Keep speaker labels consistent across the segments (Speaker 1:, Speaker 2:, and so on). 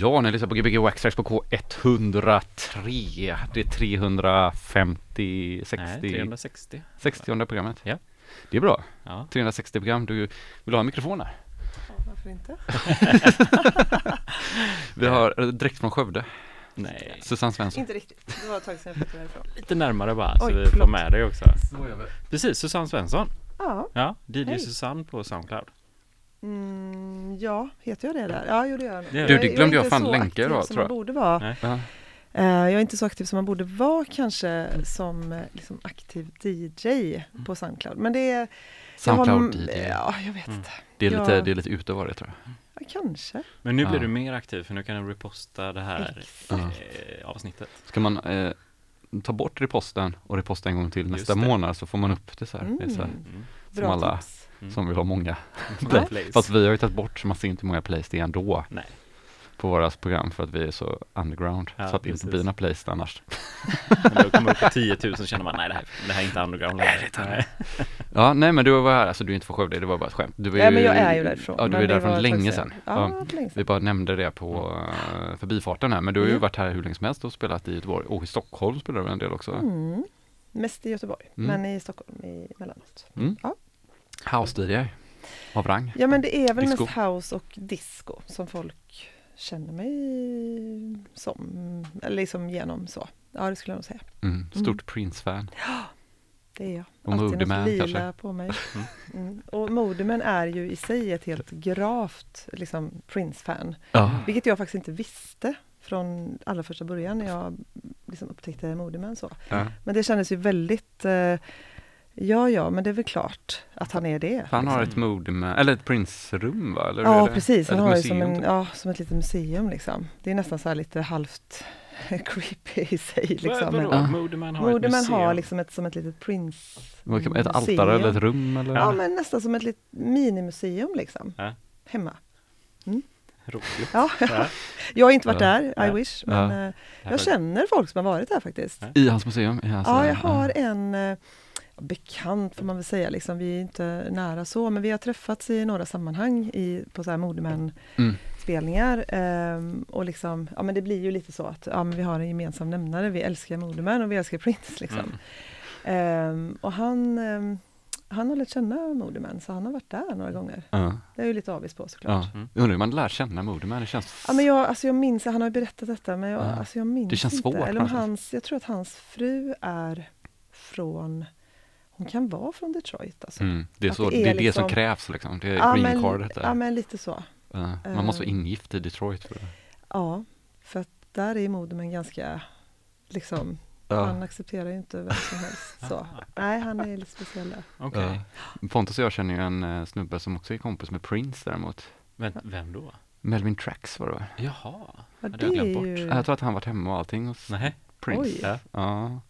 Speaker 1: Ja, ni lyssnar på Gbg Waxtrax på K103. Det är 350, 60,
Speaker 2: Nej, 360.
Speaker 1: 60 programmet.
Speaker 2: Ja.
Speaker 1: Det är bra.
Speaker 2: Ja.
Speaker 1: 360 program. Du vill du ha en mikrofon där?
Speaker 3: Varför inte?
Speaker 1: Vi har direkt från Skövde,
Speaker 2: Nej,
Speaker 1: Susanne Svensson.
Speaker 3: Inte riktigt. Det var ett tag sedan jag flyttade därifrån.
Speaker 2: lite närmare bara så
Speaker 3: Oj,
Speaker 2: vi får med dig också. Precis, Susanne Svensson.
Speaker 3: Ja.
Speaker 2: Ja, DJ
Speaker 3: Hej.
Speaker 2: Susanne på Soundcloud.
Speaker 3: Mm, ja, heter jag det där? Ja, jo det gör jag.
Speaker 2: Det
Speaker 1: Du,
Speaker 3: Jag
Speaker 1: det glömde
Speaker 3: jag
Speaker 1: jag fan länka idag, tror
Speaker 3: man
Speaker 1: jag.
Speaker 3: borde vara. Eh, jag är inte så aktiv som man borde vara kanske som eh, liksom, aktiv DJ på Soundcloud. Men det är... jag har-
Speaker 1: Soundcloud DJ.
Speaker 3: Ja, jag vet
Speaker 2: Mm.
Speaker 3: inte.
Speaker 1: Det är lite,
Speaker 3: Ja.
Speaker 1: det är lite ute var det tror jag.
Speaker 3: Ja, kanske.
Speaker 2: Men nu blir
Speaker 1: Ja.
Speaker 2: du mer aktiv för nu kan du reposta det här eh, avsnittet.
Speaker 1: Ska man eh, ta bort reposten och reposta en gång till
Speaker 2: Just
Speaker 1: nästa
Speaker 2: det.
Speaker 1: månad så får man upp det så här. Det är så här
Speaker 3: Mm.
Speaker 2: Mm.
Speaker 1: som
Speaker 3: Bra
Speaker 1: alla
Speaker 3: tips.
Speaker 2: Mm.
Speaker 1: som vill ha många play.
Speaker 2: Plays.
Speaker 1: Fast vi har ju tagit bort så man ser inte hur många plays det är ändå
Speaker 2: Nej.
Speaker 1: på våra program för att vi är så underground.
Speaker 2: Ja,
Speaker 1: så att det inte blir några plays annars.
Speaker 2: Men då kommer upp på 10 000 så känner man nej det här, det här är inte underground. Nej,
Speaker 1: Ja, nej men du var här, alltså du är inte från Skövde, det var bara ett skämt. Du var
Speaker 3: Nej, men jag är ju därifrån.
Speaker 1: Ja, du är
Speaker 3: det
Speaker 1: därifrån länge sedan.
Speaker 3: Ja,
Speaker 1: Ja.
Speaker 3: länge.
Speaker 1: Vi bara nämnde det på uh, förbifarten här, men du har ju
Speaker 3: Mm.
Speaker 1: varit här hur länge som helst och spelat i Göteborg. Och i Stockholm spelar du en del också.
Speaker 3: Mm. Mest i Göteborg,
Speaker 1: Mm.
Speaker 3: men i Stockholm i mellanåt.
Speaker 1: Mm.
Speaker 3: Ja.
Speaker 1: House DJ av rang.
Speaker 3: Ja men det är väl
Speaker 1: Disco.
Speaker 3: mest house och disco som folk känner mig som, eller liksom genom så. Ja det skulle jag nog säga.
Speaker 1: Mm. Stort Prince-fan.
Speaker 3: Det är jag.
Speaker 1: Och
Speaker 3: Alltid
Speaker 1: Moody
Speaker 3: något
Speaker 1: Man,
Speaker 3: lila
Speaker 1: kanske?
Speaker 3: på mig. Mm. Och Modeman är ju i sig ett helt gravt liksom, Prince-fan.
Speaker 1: Ja.
Speaker 3: Vilket jag faktiskt inte visste från allra första början när jag liksom upptäckte Modeman så.
Speaker 1: ja.
Speaker 3: Men det kändes ju väldigt eh, Ja, ja, men det är väl klart att han är det.
Speaker 1: Han har
Speaker 3: liksom.
Speaker 1: ett mode med, eller ett Prince-rum va? Eller
Speaker 3: Ja,
Speaker 1: det?
Speaker 3: precis. Han har
Speaker 1: ett
Speaker 3: ju som, en,
Speaker 1: typ.
Speaker 3: ja, som ett litet museum liksom. Det är nästan så här lite halvt creepy i sig. Liksom.
Speaker 2: Vadå?
Speaker 1: Ja.
Speaker 2: Modeman har ett
Speaker 3: Modeman
Speaker 2: museum.
Speaker 3: har liksom ett, som ett litet
Speaker 1: man- Ett altare eller ett rum eller?
Speaker 3: Ja, men nästan som ett litet minimuseum liksom.
Speaker 2: Ja.
Speaker 3: Hemma.
Speaker 2: Roligt.
Speaker 3: Ja,
Speaker 2: Ja.
Speaker 3: jag har inte varit
Speaker 1: Ja.
Speaker 3: där, I
Speaker 2: Ja.
Speaker 3: wish.
Speaker 1: Ja.
Speaker 3: Men eh,
Speaker 2: Det
Speaker 3: jag känner folk som har varit där faktiskt.
Speaker 2: Ja.
Speaker 1: I hans museum? I hans,
Speaker 3: Ja, jag
Speaker 1: eh,
Speaker 3: har en eh, bekant får man väl säga, liksom. vi är inte nära så, men vi har träffats i några sammanhang i, på så här modemän
Speaker 1: Mm.
Speaker 3: ehm, och liksom, ja men det blir ju lite så att ja, men vi har en gemensam nämnare, vi älskar Modemän och vi älskar Prince liksom.
Speaker 2: Mm.
Speaker 3: Ehm, och han, ehm, han har lärt känna Modemän så han har varit där några gånger.
Speaker 1: Ja.
Speaker 3: Det är ju lite avis på såklart.
Speaker 1: Ja.
Speaker 2: Mm.
Speaker 1: Undrar hur man lär känna Modeman, det känns...
Speaker 3: Ja men jag, alltså jag minns, han har ju berättat detta men jag,
Speaker 1: Ja.
Speaker 3: alltså jag minns
Speaker 1: Det känns
Speaker 3: inte.
Speaker 1: svårt
Speaker 3: Eller om hans, jag tror att hans fru är från, hon kan vara från Detroit alltså.
Speaker 1: Mm. Det är,
Speaker 3: Att
Speaker 1: så,
Speaker 3: det
Speaker 1: det,
Speaker 3: är
Speaker 1: är det som
Speaker 3: liksom-
Speaker 1: krävs liksom. Det är
Speaker 3: Ja
Speaker 1: green
Speaker 3: men,
Speaker 1: cardet där.
Speaker 3: ja men lite så.
Speaker 1: Man måste vara
Speaker 3: eh,
Speaker 1: ingift i Detroit för det.
Speaker 3: Ja, för att där är Modemän ganska, liksom,
Speaker 1: Ja.
Speaker 3: han accepterar ju inte vem som helst så. Nej, han är lite speciell där.
Speaker 2: Okej.
Speaker 1: Ja. Pontus och jag känner ju en eh, snubbe som också är kompis med Prince däremot.
Speaker 2: Men vem då?
Speaker 1: Melvin Trax var det va?
Speaker 2: Jaha.
Speaker 3: Ja,
Speaker 2: Hade
Speaker 3: det
Speaker 2: jag
Speaker 3: är
Speaker 2: glömt bort.
Speaker 3: ju...
Speaker 1: Jag tror att han varit hemma och allting hos
Speaker 2: Nej,
Speaker 1: Prince.
Speaker 3: Oj.
Speaker 2: Ja.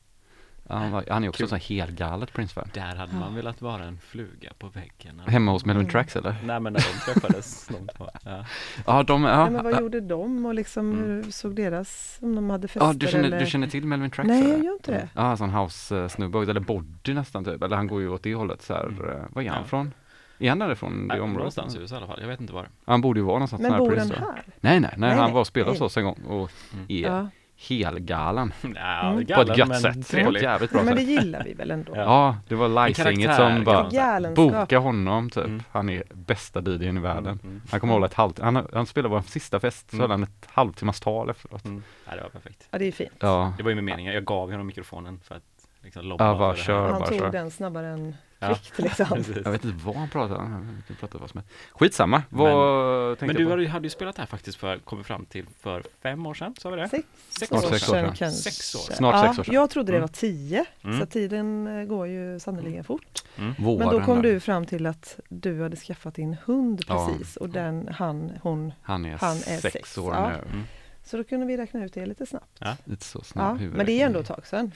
Speaker 1: Han, var, han är också
Speaker 2: Kul.
Speaker 1: så här helgalet Prince-fan.
Speaker 2: där hade man velat vara en fluga på väggen.
Speaker 1: Hemma hos Melvin
Speaker 3: Mm.
Speaker 1: Trax eller?
Speaker 2: Nej men när de träffades. de ja.
Speaker 1: Ja, de, ja,
Speaker 3: Nej, men vad gjorde de och liksom
Speaker 2: Mm.
Speaker 3: hur såg deras, om de hade fester
Speaker 1: ja du, känner,
Speaker 3: eller?
Speaker 1: du känner till Melvin Trax?
Speaker 3: Nej,
Speaker 1: eller?
Speaker 3: jag gör inte det.
Speaker 1: Ja, sån house-snubbe, eller body nästan typ. Eller han går ju åt det hållet så här.
Speaker 2: Mm.
Speaker 1: Var är han
Speaker 2: Ja.
Speaker 1: från? Är han därifrån det
Speaker 2: Nej,
Speaker 1: området?
Speaker 2: Någonstans i USA i alla fall. Jag vet inte var.
Speaker 1: Han borde ju vara någonstans
Speaker 3: Men
Speaker 1: nära
Speaker 3: bor
Speaker 1: Prince då.
Speaker 3: här?
Speaker 1: Nej, nej, nej,
Speaker 3: Nej,
Speaker 1: han var och spelade hos oss en gång och
Speaker 2: Mm.
Speaker 1: är
Speaker 3: Ja.
Speaker 1: Helgalen.
Speaker 2: Ja,
Speaker 3: Mm.
Speaker 1: På ett gött
Speaker 2: men
Speaker 1: sätt. På ett
Speaker 2: trevlig.
Speaker 1: jävligt bra
Speaker 3: men det gillar vi väl ändå?
Speaker 2: Ja.
Speaker 1: Det var
Speaker 2: karaktär,
Speaker 1: som bara boka honom typ.
Speaker 2: Mm.
Speaker 1: Han är bästa DJn i världen.
Speaker 2: Mm, mm,
Speaker 1: Han kommer hålla ett halvt, han, han spelade vår sista fest, så
Speaker 2: Mm.
Speaker 1: höll han ett halvtimmas tal efteråt.
Speaker 2: mm. Ja, det var perfekt.
Speaker 3: Ja, det är fint.
Speaker 1: Ja,
Speaker 2: Det var ju med meningen. Jag gav honom mikrofonen för att liksom lobba
Speaker 1: Ja, bara kör.
Speaker 3: Han
Speaker 1: bara
Speaker 3: tog
Speaker 1: kör.
Speaker 3: den snabbare än
Speaker 2: Ja.
Speaker 3: kvickt liksom.
Speaker 2: Precis.
Speaker 1: jag vet inte vad han pratade om. Vi kan prata vad som helst. Skitsamma, vad tänkte
Speaker 2: Men du
Speaker 1: på?
Speaker 2: hade, ju spelat här faktiskt för, kommit fram till för fem år sedan, sa vi det?
Speaker 3: Sex,
Speaker 2: Sex
Speaker 1: Snart
Speaker 3: år
Speaker 1: sex år
Speaker 3: sedan
Speaker 1: sedan.
Speaker 3: kanske.
Speaker 2: Sex år.
Speaker 1: Snart
Speaker 3: ja,
Speaker 1: sex år sedan.
Speaker 3: Jag trodde det
Speaker 2: Mm.
Speaker 3: var tio,
Speaker 2: Mm.
Speaker 3: så tiden eh, går ju sannerligen fort.
Speaker 2: Mm.
Speaker 3: Men då kom du fram till att du hade skaffat din hund
Speaker 1: Ja.
Speaker 3: precis och den, han, hon.
Speaker 1: Han är,
Speaker 3: Han är
Speaker 1: sex,
Speaker 3: sex,
Speaker 1: år
Speaker 3: ja.
Speaker 1: nu.
Speaker 2: Mm.
Speaker 3: Så då kunde vi räkna ut det lite snabbt.
Speaker 2: Ja.
Speaker 1: Lite så snabb
Speaker 3: Ja, men det är ändå ett tag sedan.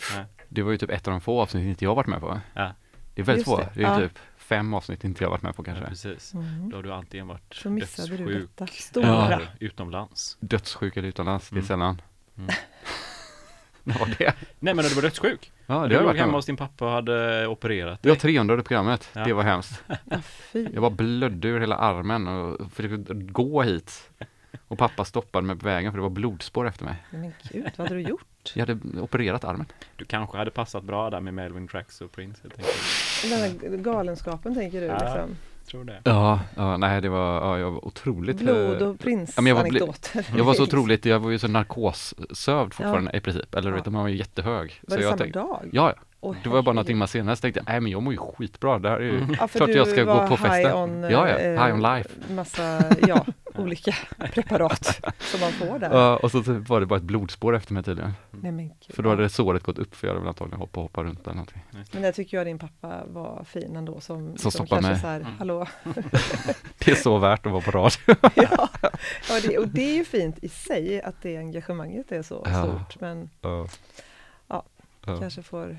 Speaker 1: Det var ju typ ett av de få avsnitt inte jag varit med på.
Speaker 2: Ja.
Speaker 1: Det är väldigt
Speaker 3: Just
Speaker 1: få.
Speaker 3: det,
Speaker 1: Det, är
Speaker 3: ja.
Speaker 1: typ fem avsnitt inte jag varit med på
Speaker 2: Ja,
Speaker 1: kanske.
Speaker 2: precis.
Speaker 3: Mm.
Speaker 2: Då har du antingen varit
Speaker 3: Så missade du
Speaker 2: dödssjuk
Speaker 3: detta stora.
Speaker 2: eller utomlands.
Speaker 1: Dödssjuk eller utomlands, det är
Speaker 2: Mm.
Speaker 1: sällan.
Speaker 2: Mm.
Speaker 1: Vad var det?
Speaker 2: Nej men när du var dödssjuk.
Speaker 1: Ja, det har
Speaker 2: du
Speaker 1: jag
Speaker 2: låg hemma hos din pappa och hade opererat dig.
Speaker 1: 300 programmet.
Speaker 2: Ja.
Speaker 1: Det var hemskt.
Speaker 3: Ja.
Speaker 1: Jag bara blödde ur hela armen och försökte gå hit. Och pappa stoppade mig på vägen för det var blodspår efter mig.
Speaker 3: Men gud, vad hade du gjort?
Speaker 1: Jag hade opererat armen.
Speaker 2: Du kanske hade passat bra där med Melvin Tracks och Prince helt enkelt.
Speaker 3: Den här galenskapen tänker du
Speaker 2: Ja.
Speaker 3: liksom.
Speaker 2: Tror det.
Speaker 1: Ja, ja nej det var, ja, jag var otroligt
Speaker 3: Blod
Speaker 1: eh,
Speaker 3: och prins
Speaker 1: Ja, men jag var. Jag var så otroligt, jag var ju så narkossövd fortfarande i princip. Eller du
Speaker 3: Ja.
Speaker 1: vet, man var ju jättehög.
Speaker 3: Var
Speaker 1: så
Speaker 3: det
Speaker 1: jag
Speaker 3: samma
Speaker 1: tänkte,
Speaker 3: dag?
Speaker 1: Ja, ja.
Speaker 3: Åh,
Speaker 1: Det var bara några timmar senare så tänkte jag, nej men jag mår ju skitbra. Det här är ju
Speaker 3: Ja, för
Speaker 1: klart
Speaker 3: du
Speaker 1: jag ska
Speaker 3: var
Speaker 1: gå på festen.
Speaker 3: on,
Speaker 1: ja, ja,
Speaker 3: eh,
Speaker 1: high on life.
Speaker 3: Massa, ja, olika preparat som man får där.
Speaker 1: Ja, och så typ var det bara ett blodspår efter mig tydligen.
Speaker 3: Nej, men, gud.
Speaker 1: För då hade såret gått upp för jag hade väl antagligen hoppa, hoppa runt eller någonting.
Speaker 3: men där tycker jag din pappa var fin ändå som, som
Speaker 1: stoppade
Speaker 3: kanske
Speaker 1: mig.
Speaker 3: så här,
Speaker 2: Mm.
Speaker 3: hallå.
Speaker 1: Det är så värt att vara på rad.
Speaker 3: ja, ja det, och det är ju fint i sig att det engagemanget är så
Speaker 1: Ja.
Speaker 3: stort men
Speaker 1: Ja.
Speaker 3: Ja, kanske får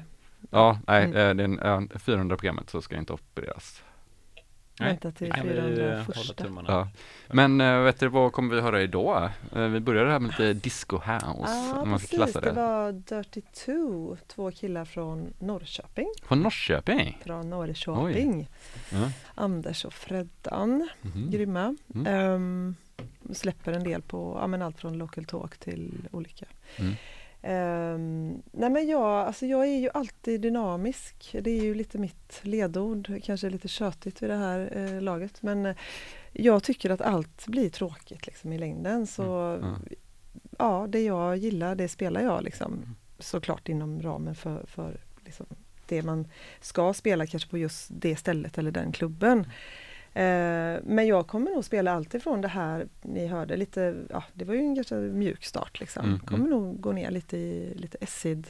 Speaker 1: Ja, nej,
Speaker 3: Mm.
Speaker 1: eh, det är en, eh, 400 programmet så ska jag inte opereras.
Speaker 2: Nej,
Speaker 3: vänta till
Speaker 2: kan vi eh,
Speaker 3: 400
Speaker 2: hålla
Speaker 3: första.
Speaker 2: tummarna.
Speaker 1: Ja. Men äh, vet du vad kommer vi höra idag? Eh, vi började här med lite disco house,
Speaker 3: Ja,
Speaker 1: om man ska
Speaker 3: precis.
Speaker 1: klassa
Speaker 3: Det
Speaker 1: det.
Speaker 3: var Dirty Two, två killar från Norrköping.
Speaker 1: Från Norrköping?
Speaker 3: Från Norrköping.
Speaker 1: Ja.
Speaker 3: Anders och Freddan,
Speaker 1: Mhm.
Speaker 3: grymma.
Speaker 1: Mm.
Speaker 3: Ehm, släpper en del på ja, men allt från Local Talk till olika.
Speaker 1: Mm.
Speaker 3: Ehm, nej men jag, alltså jag är ju alltid dynamisk. Det är ju lite mitt ledord, kanske lite tjötigt vid det här eh, laget. Men eh, jag tycker att allt blir tråkigt liksom, i längden. Så
Speaker 1: Mm.
Speaker 3: ja, det jag gillar det spelar jag liksom.
Speaker 1: Mm.
Speaker 3: Såklart inom ramen för, för liksom, det man ska spela kanske på just det stället eller den klubben. Eh, men jag kommer nog spela allt ifrån det här ni hörde lite, ja det var ju en ganska mjuk start liksom.
Speaker 1: Mm,
Speaker 3: Kommer nog gå ner lite i lite acid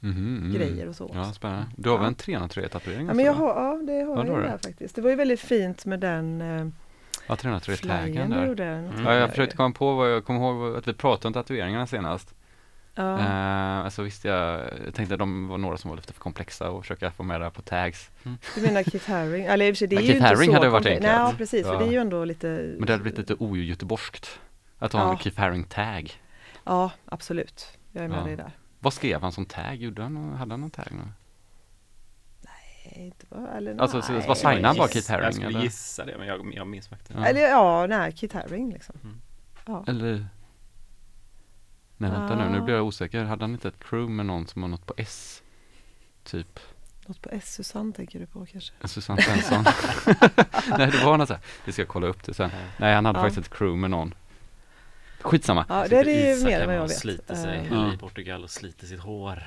Speaker 1: Mhm, mm.
Speaker 3: grejer och så
Speaker 1: Ja, spännande. Du har väl
Speaker 3: Ja.
Speaker 1: en 303 tatuering?
Speaker 3: Ja, men jag har, ja det har
Speaker 1: Ja,
Speaker 3: jag där faktiskt. Det var ju väldigt fint med den eh,
Speaker 1: Ja, 303 taggen
Speaker 3: du
Speaker 1: där.
Speaker 3: gjorde.
Speaker 2: Mm.
Speaker 1: Ja, jag försökte komma på vad jag kommer ihåg att vi pratade om tatueringarna senast.
Speaker 3: Ja.
Speaker 1: Eh, alltså visste jag, jag tänkte att de var några som var lite för komplexa och försöka få med det här på tags.
Speaker 3: Du menar Kit Haring? Eller i och för sig, det är ju
Speaker 1: Kit
Speaker 3: inte
Speaker 1: Haring
Speaker 3: så
Speaker 1: hade varit enkelt.
Speaker 3: Nej, ja, precis. För
Speaker 1: Ja.
Speaker 3: det är ju ändå lite...
Speaker 1: Men det hade blivit lite ogöteborgskt. Att ha en
Speaker 3: Ja.
Speaker 1: Keith Haring tag.
Speaker 3: Ja, absolut. Jag är med
Speaker 1: Ja.
Speaker 3: dig där.
Speaker 1: Vad skrev han som tag? Gjorde han, hade han någon tag? nu?
Speaker 3: Nej, inte bara, eller
Speaker 1: Alltså, så-
Speaker 3: nej.
Speaker 1: vad signade han bara Keith Haring,
Speaker 2: Jag skulle
Speaker 1: eller?
Speaker 2: gissa det, men jag, jag minns faktiskt
Speaker 1: Ja.
Speaker 3: Eller ja, nej, Kit Haring liksom.
Speaker 2: Mm.
Speaker 3: Ja.
Speaker 1: Eller? Nej vänta nu, nu
Speaker 3: Ah.
Speaker 1: blir jag osäker. Hade han inte ett crew med någon som har något på S? Typ
Speaker 3: Något på S. Susanne tänker du på kanske?
Speaker 1: Susanne Svensson. Nej det var något så här. Det ska jag kolla upp det sen. Nej han hade
Speaker 3: Ja.
Speaker 1: faktiskt ett crew med någon. Skitsamma.
Speaker 3: Ja,
Speaker 2: Sitter
Speaker 3: det är
Speaker 2: Isak
Speaker 3: mer än vad jag vet.
Speaker 2: sliter sig
Speaker 1: Ja.
Speaker 2: i Portugal och sliter sitt hår.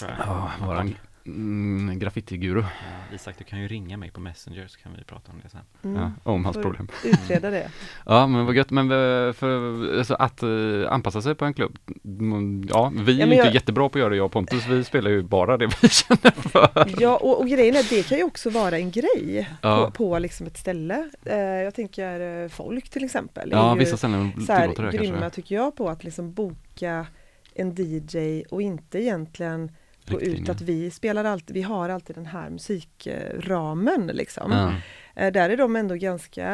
Speaker 1: Ja, våran mm, graffitiguru.
Speaker 2: Ja, Isak, du kan ju ringa mig på Messenger så kan vi prata om det sen.
Speaker 3: mm.
Speaker 1: Ja, om hans
Speaker 3: Får
Speaker 1: problem.
Speaker 3: Utreda det.
Speaker 1: Ja men vad gött, men eh, för, alltså, att eh, anpassa sig på en klubb. mm, Ja, vi är
Speaker 3: Ja,
Speaker 1: ju inte
Speaker 3: jag-
Speaker 1: jättebra på att göra det jag och Pontus, vi spelar ju bara det vi känner för.
Speaker 3: Ja, och, och grejen är det kan ju också vara en grej
Speaker 1: Ja.
Speaker 3: på, på liksom ett ställe. Eh, jag tänker folk till exempel.
Speaker 1: Ja,
Speaker 3: ju
Speaker 1: vissa ställen
Speaker 3: så här,
Speaker 1: tillåter det
Speaker 3: grymma
Speaker 1: kanske.
Speaker 3: tycker jag på att liksom boka en DJ och inte egentligen gå ut att vi spelar alltid, vi har alltid den här musikramen liksom.
Speaker 1: Ja,
Speaker 3: Eh, där är de ändå ganska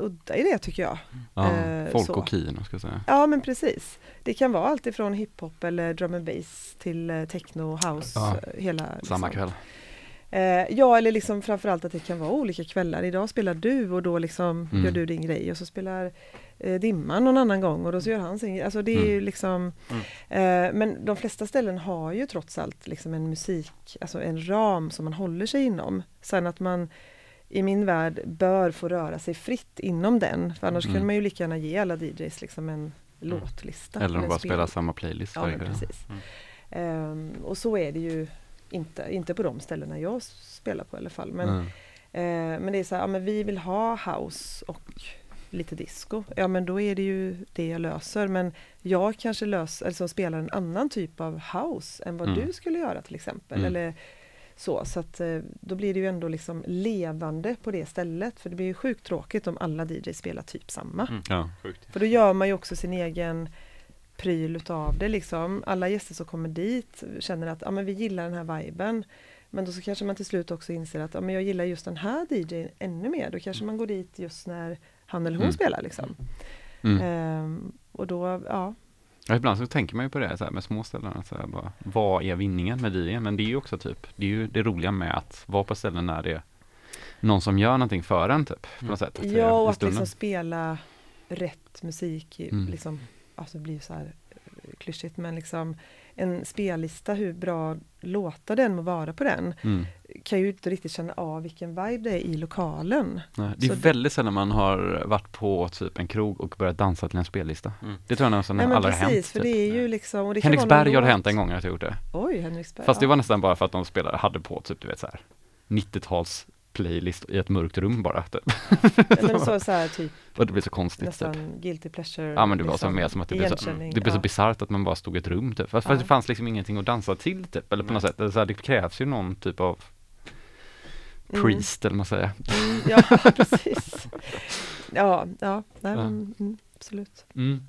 Speaker 3: udda i det tycker jag.
Speaker 1: ja,
Speaker 3: Eh,
Speaker 1: folk
Speaker 3: så.
Speaker 1: och Kino ska jag säga.
Speaker 3: Ja men precis. Det kan vara allt ifrån hiphop eller drum and bass till eh, techno, house,
Speaker 1: Ja,
Speaker 3: eh, hela
Speaker 1: Samma
Speaker 3: liksom.
Speaker 1: kväll.
Speaker 3: Eh, ja eller liksom framförallt att det kan vara olika kvällar. Idag spelar du och då liksom
Speaker 1: Mm.
Speaker 3: gör du din grej och så spelar eh, Dimman någon annan gång och då så gör han sin grej. Alltså det är
Speaker 1: Mm.
Speaker 3: ju liksom eh, Men de flesta ställen har ju trots allt liksom en musik, alltså en ram som man håller sig inom. Sen att man i min värld bör få röra sig fritt inom den. För annars
Speaker 1: Mm.
Speaker 3: kunde man ju lika gärna ge alla DJs liksom en låtlista.
Speaker 1: Eller de bara
Speaker 3: spel-
Speaker 1: spelar samma playlist
Speaker 3: Ja
Speaker 1: varje
Speaker 3: precis.
Speaker 2: Mm.
Speaker 3: Ehm, och så är det ju inte, inte på de ställena jag spelar på i alla fall. Men,
Speaker 1: Mm.
Speaker 3: eh, men det är så här, ja, men vi vill ha house och lite disco. Ja men då är det ju det jag löser. Men jag kanske löser, alltså spelar en annan typ av house än vad
Speaker 1: Mm.
Speaker 3: du skulle göra till exempel.
Speaker 1: Mm.
Speaker 3: Eller så, så att eh, då blir det ju ändå liksom levande på det stället. För det blir ju sjukt tråkigt om alla DJs spelar typ samma.
Speaker 2: Mm.
Speaker 1: Ja.
Speaker 3: För då gör man ju också sin egen pryl utav det liksom. Alla gäster som kommer dit känner att ja, men vi gillar den här viben. Men då så kanske man till slut också inser att ja, men jag gillar just den här DJn ännu mer. Då kanske man går dit just när han eller hon
Speaker 1: Mm.
Speaker 3: spelar liksom.
Speaker 1: Mm.
Speaker 3: Ehm, och då, ja.
Speaker 1: Ja, ibland så tänker man ju på det så här, med små ställen, att så här, bara, vad är vinningen med DJn? Men det är ju också typ, det är ju det roliga med att vara på ställen när det är någon som gör någonting för en typ, på något sätt. att det är
Speaker 3: Ja, och att liksom spela rätt musik,
Speaker 1: Mm.
Speaker 3: liksom, alltså det blir ju så här eh, klyschigt, men liksom en spellista, hur bra låtar den må vara på den,
Speaker 1: Mm.
Speaker 3: kan ju inte riktigt känna av vilken vibe det är i lokalen.
Speaker 1: Nej, det är
Speaker 3: Så
Speaker 1: väldigt sällan man har varit på typ en krog och börjat dansa till en spellista.
Speaker 2: Mm.
Speaker 1: Det tror jag nästan aldrig har hänt.
Speaker 3: för
Speaker 1: Typ.
Speaker 3: det är ju liksom... Och det
Speaker 1: Henriksberg har det hänt en gång att jag gjort det.
Speaker 3: Oj, Henriksberg.
Speaker 1: Fast det var nästan bara för att de spelade, hade på typ du vet så här 90-tals playlist i ett mörkt rum bara. Typ.
Speaker 3: Men så, så här, typ
Speaker 1: Och det blev så konstigt. Typ.
Speaker 3: nästan guilty pleasure.
Speaker 1: Ja men det var så
Speaker 3: liksom,
Speaker 1: mer som att det blev så, det blev så
Speaker 3: ja.
Speaker 1: bisarrt att man bara stod i ett rum typ. Fast,
Speaker 3: Ja.
Speaker 1: fast det fanns liksom ingenting att dansa till typ. Eller på något sätt, så här, det krävs ju någon typ av
Speaker 3: Mm.
Speaker 1: priest eller vad man säger.
Speaker 3: Mm, ja, precis. Ja, ja, nej, men, mm, absolut.
Speaker 1: Mm.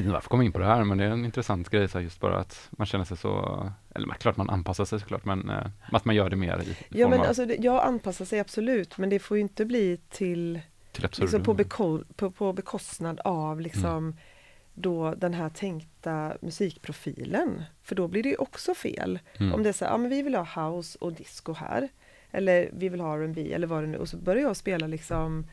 Speaker 1: Jag vet inte varför jag kom in på det här men det är en intressant grej så just bara att man känner sig så, eller klart man anpassar sig såklart men eh, att man gör det mer i,
Speaker 3: Ja, men
Speaker 1: av
Speaker 3: alltså, det- jag anpassar sig absolut, men det får ju inte bli till
Speaker 1: till
Speaker 3: liksom på, beko, på, på bekostnad av liksom då den här tänkta musikprofilen. För då blir det ju också fel.
Speaker 1: Mm.
Speaker 3: Om det är så här, ja men vi vill ha house och disco här. Eller vi vill ha R&B eller vad det nu Och så börjar jag spela liksom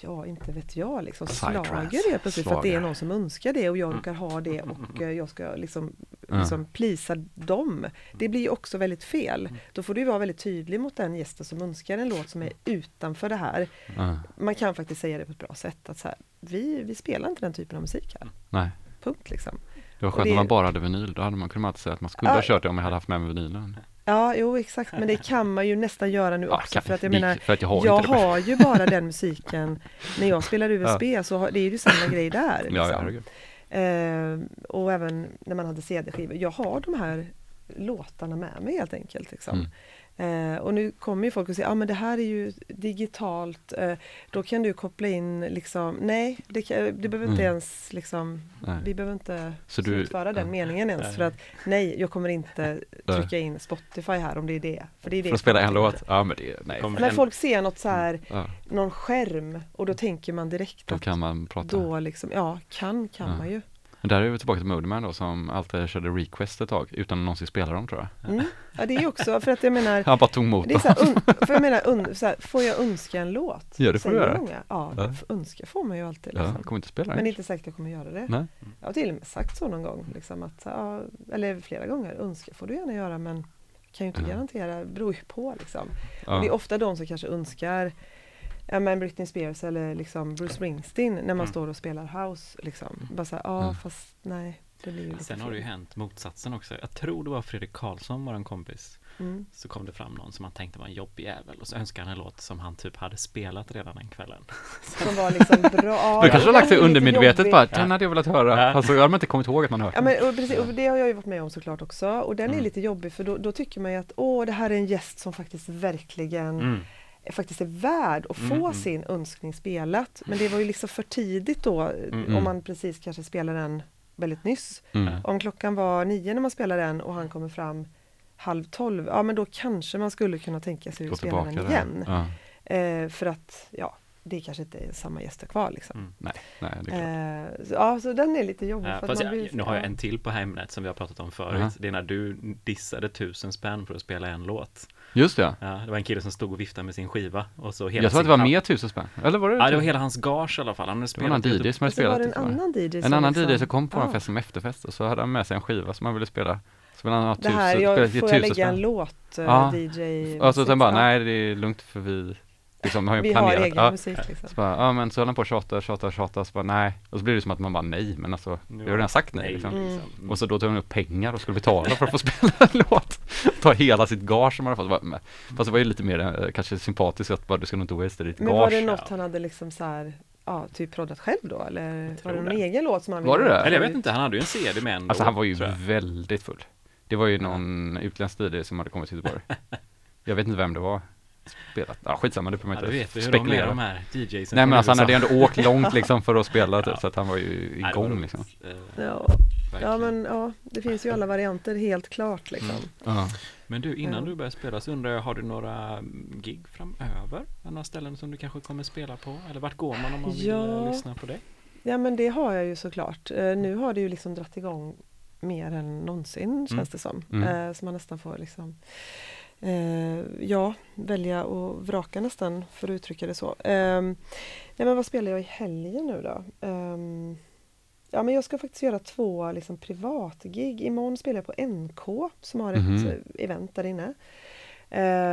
Speaker 3: Ja, inte vet jag liksom slager helt plötsligt för att det är någon som önskar det och jag
Speaker 2: Mm.
Speaker 3: råkar ha det och eh, jag ska liksom, liksom plisa dem. Det blir ju också väldigt fel.
Speaker 1: Mm.
Speaker 3: Då får du vara väldigt tydlig mot den gästen som önskar en låt som är utanför det här. Man kan faktiskt säga det på ett bra sätt att så här, vi, vi spelar inte den typen av musik här.
Speaker 1: Nej,
Speaker 3: Punkt liksom.
Speaker 1: det var skönt
Speaker 3: det-
Speaker 1: om man bara hade vinyl. Då hade man kunnat säga att man skulle ha
Speaker 3: Ja.
Speaker 1: kört det om jag hade haft med mig vinylen.
Speaker 3: Ja, jo exakt, men det kan man ju nästan göra nu
Speaker 1: Ja,
Speaker 3: också.
Speaker 1: kan-
Speaker 3: för att jag menar,
Speaker 1: för att jag har
Speaker 3: jag har ju bara den musiken när jag spelar USB, så har, det är ju samma grej där.
Speaker 1: Ja,
Speaker 3: Liksom.
Speaker 1: ja, herregud.
Speaker 3: eh, och även när man hade CD-skivor. Jag har de här låtarna med mig helt enkelt. Liksom.
Speaker 1: Mm.
Speaker 3: Eh, och nu kommer ju folk och säger, ja ah, men det här är ju digitalt, eh, då kan du koppla in liksom, nej, det, kan, det behöver inte
Speaker 1: Mm.
Speaker 3: ens liksom,
Speaker 1: Nej.
Speaker 3: vi behöver inte
Speaker 1: Så du-
Speaker 3: slutföra den
Speaker 1: ja.
Speaker 3: meningen ens
Speaker 2: Nej.
Speaker 3: för att nej, jag kommer inte trycka in Spotify här om det är det. För, det är det
Speaker 1: För att spela en låt? Ja men det, nej.
Speaker 3: När
Speaker 2: En-
Speaker 3: folk ser något så här,
Speaker 1: Ja,
Speaker 3: någon skärm och då tänker man direkt
Speaker 1: då
Speaker 3: att
Speaker 1: kan man prata.
Speaker 3: då liksom, ja, kan kan
Speaker 1: Ja.
Speaker 3: man ju.
Speaker 1: Där är vi tillbaka till Modeman då som alltid körde request ett tag utan att någonsin spela dem tror jag.
Speaker 3: Mm. Ja, det är ju också för att jag menar,
Speaker 1: Han bara tog emot
Speaker 3: det är
Speaker 1: dem.
Speaker 3: så här, un, för jag menar, un, så här, får jag önska en låt?
Speaker 1: Ja, det får du göra.
Speaker 3: Många. Ja,
Speaker 1: Ja.
Speaker 3: önska får man ju alltid.
Speaker 1: Ja,
Speaker 3: Liksom.
Speaker 1: jag kommer inte spela
Speaker 3: Men det är inte säkert att jag kommer göra det.
Speaker 1: Nej.
Speaker 3: Jag har till och med sagt så någon gång, liksom att, ja, eller flera gånger, önska får du gärna göra men kan ju inte
Speaker 1: Ja.
Speaker 3: garantera, beror ju på liksom.
Speaker 1: Ja.
Speaker 3: Och det är ofta de som kanske önskar ja, men Britney Spears eller liksom Bruce Springsteen när man
Speaker 2: Mm.
Speaker 3: står och spelar house. Liksom. Bara så här, ja
Speaker 1: Mm.
Speaker 3: fast nej, det blir ju lite
Speaker 2: Sen har det ju hänt motsatsen också. Jag tror det var Fredrik Karlsson, vår kompis.
Speaker 3: Mm.
Speaker 2: Så kom det fram någon som han tänkte var en jobbig jävel och så önskade han en låt som han typ hade spelat redan den kvällen.
Speaker 3: Som var liksom bra.
Speaker 1: Du kanske har lagt sig undermedvetet
Speaker 3: jobbig.
Speaker 1: bara, den hade jag velat höra.
Speaker 2: Ja.
Speaker 1: Alltså jag har inte kommit ihåg att man har hört
Speaker 3: Ja, men, och precis, och det har jag ju varit med om såklart också. Och den är
Speaker 1: Mm.
Speaker 3: lite jobbig för då, då tycker man ju att åh, det här är en gäst som faktiskt verkligen
Speaker 2: Mm.
Speaker 3: Faktiskt är värd att få
Speaker 2: Mm,
Speaker 3: sin önskning spelat. Men det var ju liksom för tidigt då
Speaker 2: Mm.
Speaker 3: om man precis kanske spelar den väldigt nyss.
Speaker 1: Mm.
Speaker 3: Om klockan var nio när man spelar den och han kommer fram halv tolv, ja men då kanske man skulle kunna tänka sig att spela den igen.
Speaker 1: Ja.
Speaker 3: Eh, för att, ja, det kanske inte är samma gäster kvar liksom.
Speaker 2: Mm.
Speaker 1: Nej, nej, det är klart.
Speaker 3: Eh, så, ja, så den är lite jobbig.
Speaker 2: Ja,
Speaker 3: för att man
Speaker 2: jag,
Speaker 3: blir-
Speaker 2: nu har jag
Speaker 3: ja.
Speaker 2: en till på Hemnet som vi har pratat om förut.
Speaker 1: Aha.
Speaker 2: Det är när du dissade tusen spänn för att spela en låt.
Speaker 1: Just det.
Speaker 2: Ja, det var en kille som stod och viftade med sin skiva och så hela
Speaker 1: Jag tror att det var mer tusen spänn. Eller var det?
Speaker 2: Ja, det var hela hans gage i alla fall. Han hade
Speaker 1: Det var
Speaker 2: spelat
Speaker 1: DJ som hade
Speaker 3: var
Speaker 1: spelat.
Speaker 3: det en annan DJ
Speaker 1: En
Speaker 3: som
Speaker 1: annan
Speaker 3: liksom-
Speaker 1: DJ som kom på en
Speaker 3: Ja.
Speaker 1: fest som efterfest och så hade han med sig en skiva som han ville spela. Så ville han ha
Speaker 3: Det
Speaker 1: tusen,
Speaker 3: här,
Speaker 1: spela-
Speaker 3: jag, får jag
Speaker 1: tusen
Speaker 3: lägga en låt, eh,
Speaker 1: Ja.
Speaker 3: DJ?
Speaker 1: Och så sen bara, nej det är lugnt för vi liksom har ju
Speaker 3: Vi har
Speaker 1: planerat.
Speaker 3: egen
Speaker 1: ja.
Speaker 3: musik liksom.
Speaker 1: Så bara, ja men så höll han på att tjata, tjata, tjata, så bara nej. Och så blir det som att man bara nej, men alltså, vi har redan sagt nej liksom.
Speaker 3: Mm.
Speaker 2: liksom.
Speaker 1: Och så då tog han upp pengar och skulle betala för att få spela en låt. Ta hela sitt gage som han hade fått. Bara, Fast det var ju lite mer eh, kanske sympatiskt att bara du ska nog inte waste ditt
Speaker 3: Men var det
Speaker 1: gage.
Speaker 3: något
Speaker 2: ja.
Speaker 3: han hade liksom så här, ja, typ proddat själv då? Eller var det någon
Speaker 2: det.
Speaker 3: egen låt som han
Speaker 1: Var
Speaker 3: ville
Speaker 1: det det?
Speaker 3: ha?
Speaker 2: Eller jag vet inte, han hade ju en CD med en
Speaker 1: Alltså han var ju
Speaker 2: jag.
Speaker 1: väldigt full. Det var ju någon utländsk DJ som hade kommit till Göteborg. Jag vet inte vem det var. Spelat. Ja skitsamma, det behöver
Speaker 2: Ja,
Speaker 1: man inte
Speaker 2: vet vi hur de är
Speaker 1: spekulera.
Speaker 2: de här DJsen
Speaker 1: Nej men alltså han hade
Speaker 2: USA.
Speaker 1: ändå åkt långt liksom för att spela typ,
Speaker 2: Ja.
Speaker 1: så att han var ju
Speaker 2: Nej,
Speaker 1: igång
Speaker 2: roligt.
Speaker 1: liksom.
Speaker 2: Eh,
Speaker 3: Ja, ja, men ja, det finns ju alla varianter helt klart liksom.
Speaker 2: Mm.
Speaker 1: Ja.
Speaker 2: Men du, innan
Speaker 3: Ja.
Speaker 2: du börjar spela så undrar jag, har du några mm, gig framöver? Några ställen som du kanske kommer spela på? Eller vart går man om man vill
Speaker 3: Ja.
Speaker 2: eh, lyssna på dig?
Speaker 3: Ja men det har jag ju såklart. Eh, nu har det ju liksom dratt igång mer än någonsin känns det som.
Speaker 1: Mm.
Speaker 3: Så man nästan får liksom eh, ja, välja och vraka nästan, för att uttrycka det så. Ehm, nej, men vad spelar jag i helgen nu då? Ehm, ja, men jag ska faktiskt göra två liksom, privatgig. Imorgon spelar jag på NK som har ett
Speaker 1: Mhm.
Speaker 3: eh, event där inne.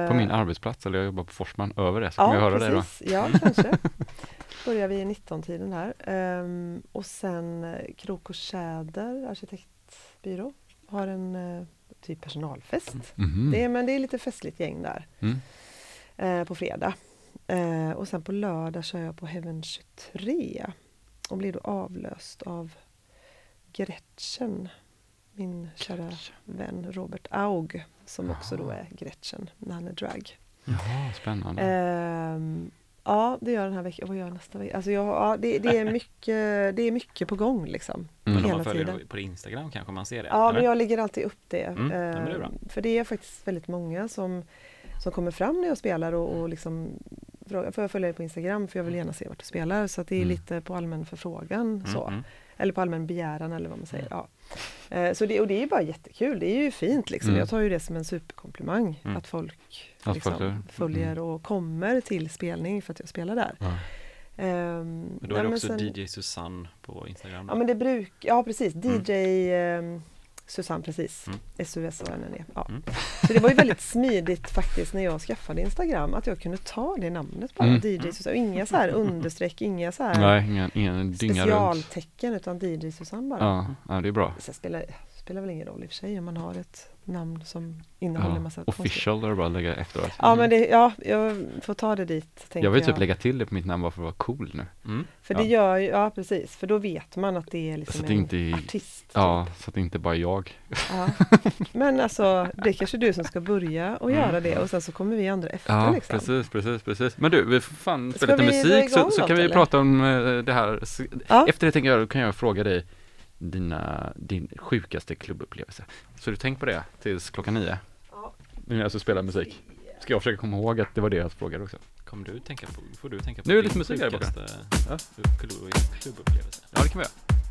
Speaker 1: På min
Speaker 3: Eh,
Speaker 1: arbetsplats, eller jag jobbar på Forsman, över det, så kommer
Speaker 3: Ja,
Speaker 1: jag höra dig då.
Speaker 3: precis. Ja, kanske. Börjar vi i 19-tiden här. Ehm, och sen eh, Krok och Tjäder, arkitektbyrå, har en eh, typ personalfest.
Speaker 1: Mhm.
Speaker 3: Det är, men det är lite festligt gäng där
Speaker 1: Mm.
Speaker 3: eh, på fredag. Eh, och sen på lördag kör jag på Heaven 23 och blir då avlöst av Gretchen, min kära vän Robert Aug, som också då
Speaker 1: Jaha.
Speaker 3: är Gretchen när han är drag.
Speaker 1: Jaha, spännande.
Speaker 3: Ehm, ja, det gör jag den här veckan. Vad gör jag nästa vecka? Alltså jag, ja, det, det, är mycket, det är mycket på gång liksom.
Speaker 1: Mm.
Speaker 2: Men om
Speaker 3: hela
Speaker 2: man följer
Speaker 3: tiden.
Speaker 2: på Instagram kanske man ser det?
Speaker 3: Ja,
Speaker 2: eller?
Speaker 3: men jag lägger alltid upp det.
Speaker 2: Mm, ja, men det.
Speaker 3: Ehm, För det är faktiskt väldigt många som, som kommer fram när jag spelar och, och liksom frågar, får jag följa dig på Instagram för jag vill gärna se vart du spelar. Så det är
Speaker 1: Mm.
Speaker 3: lite på allmän förfrågan
Speaker 2: Mm,
Speaker 3: så. Eller på allmän begäran eller vad man säger. Ja. Eh, Så det, och det är ju bara jättekul, det är ju fint liksom.
Speaker 1: Mm.
Speaker 3: Jag tar ju det som en superkomplimang
Speaker 2: Mm.
Speaker 3: att folk
Speaker 1: Att
Speaker 3: liksom, följer
Speaker 1: mm.
Speaker 3: och kommer till spelning för att jag spelar där.
Speaker 1: Ja.
Speaker 3: Ehm,
Speaker 2: Men då är det också
Speaker 3: sen-
Speaker 2: DJ Susanne på Instagram? då?
Speaker 3: Ja men det bruk, ja precis,
Speaker 2: Mm.
Speaker 3: DJ ehm, Susanne precis,
Speaker 2: Mm.
Speaker 3: S-U-S-A-N-N-E. Ja.
Speaker 2: Mm.
Speaker 3: Så det var ju väldigt smidigt faktiskt när jag skaffade Instagram att jag kunde ta det namnet bara,
Speaker 1: Mm.
Speaker 3: DJ Susanne. Och Inga så här understreck, inga så här
Speaker 1: Nej, ingen, ingen dynga runt.
Speaker 3: specialtecken utan DJ Susanne bara.
Speaker 1: Ja, ja, det är bra.
Speaker 3: Så spelar, spelar väl ingen roll i och för sig om man har ett namn som innehåller en
Speaker 1: Ja.
Speaker 3: massa
Speaker 1: Official är det bara lägga efteråt.
Speaker 3: Ja men det, ja, jag får ta det dit. Tänker
Speaker 1: jag vill typ lägga till det på mitt namn bara för att vara cool nu.
Speaker 2: Mm.
Speaker 3: För det
Speaker 1: ja.
Speaker 3: gör ju, ja precis, för då vet man att det är liksom
Speaker 1: det
Speaker 3: en
Speaker 1: inte är-
Speaker 3: artist.
Speaker 1: Ja,
Speaker 3: Typ.
Speaker 1: så att det inte bara är jag.
Speaker 3: Ja. Men alltså, det är kanske du som ska börja och
Speaker 2: Mm.
Speaker 3: göra det och sen så kommer vi andra efter
Speaker 1: Ja,
Speaker 3: liksom.
Speaker 1: precis, precis, precis. Men du, vi får fan spela lite musik så, så kan vi
Speaker 3: eller?
Speaker 1: prata om eh, det här. Så-
Speaker 3: Ja.
Speaker 1: Efter det tänker jag, då kan jag fråga dig dina, din sjukaste klubbupplevelse. Så du tänk på det tills klockan nio.
Speaker 3: Ja.
Speaker 1: Nu när jag ska spela musik. Ska jag försöka komma ihåg att det var det jag frågade också.
Speaker 2: Kommer du tänka på, får du tänka på
Speaker 1: Nu är det lite musik här
Speaker 2: sjukaste klubb, klubbupplevelse?
Speaker 1: Ja, det kan vi göra.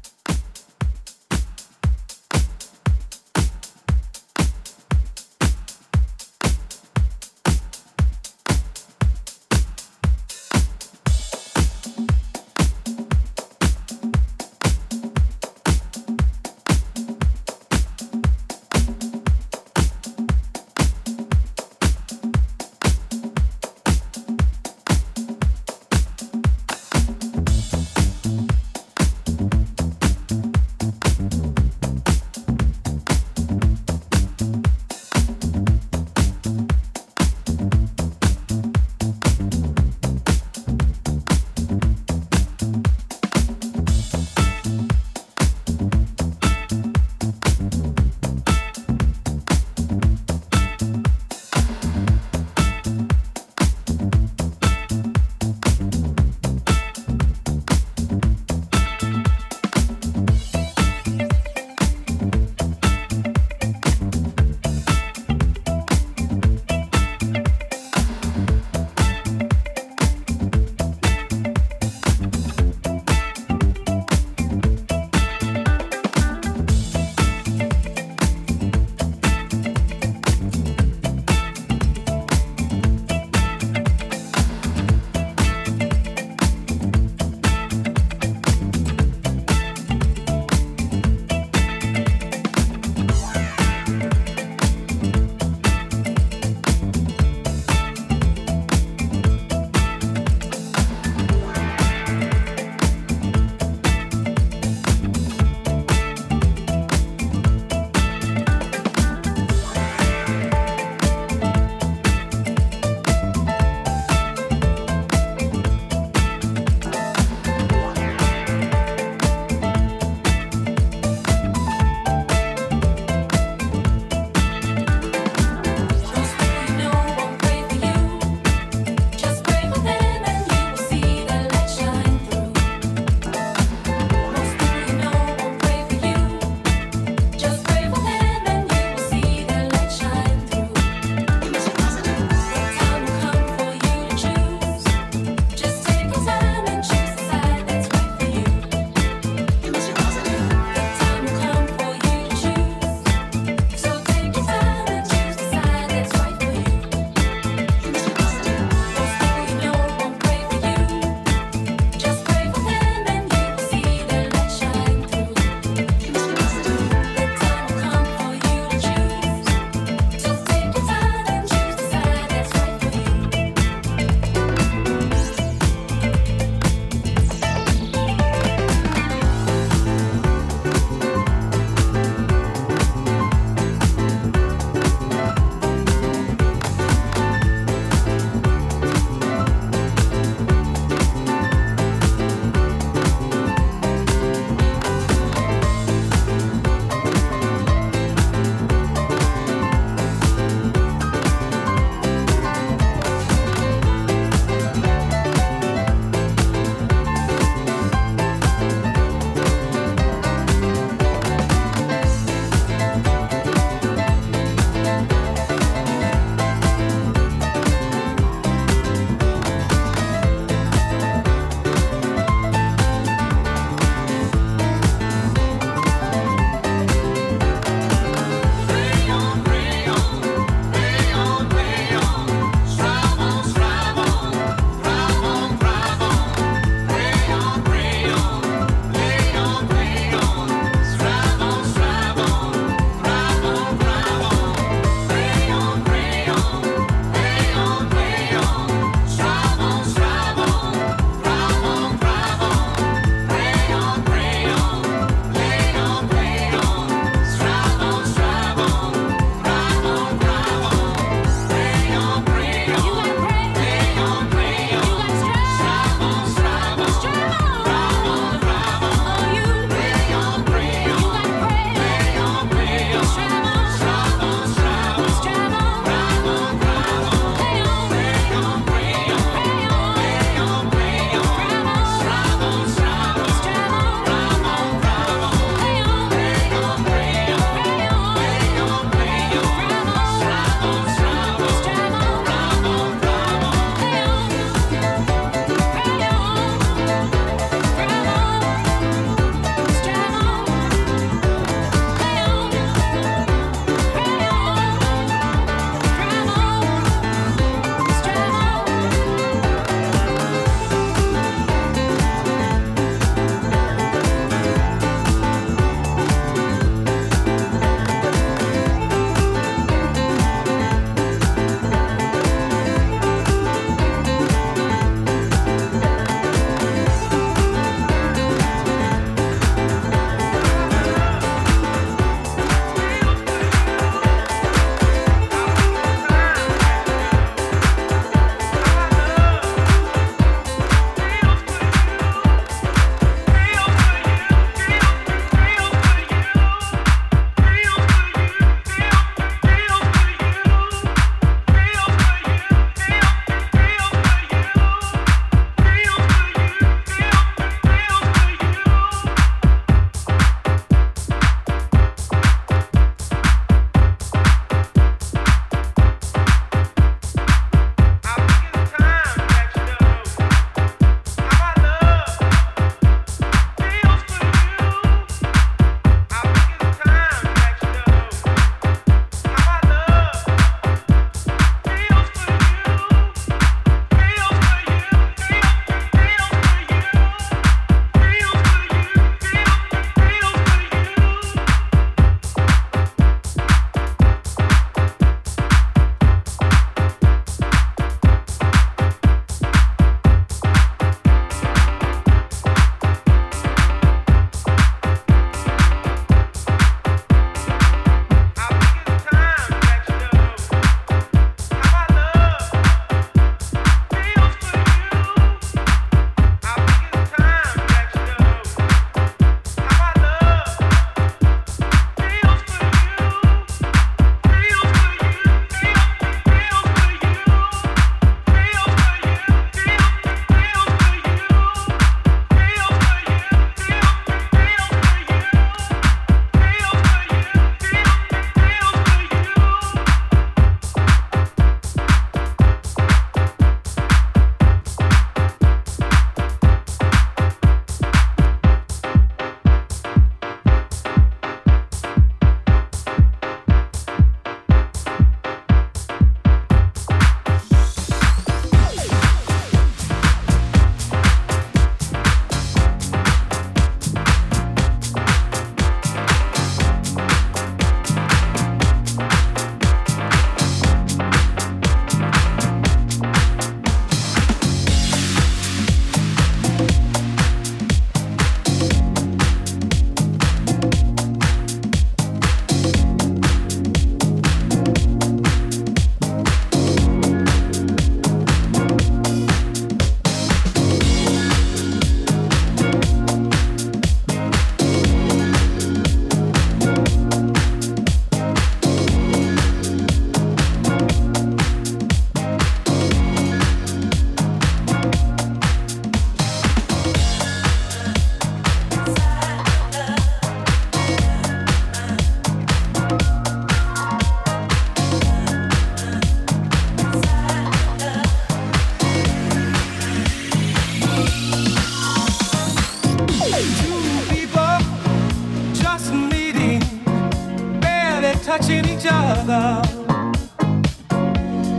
Speaker 4: Touching each other.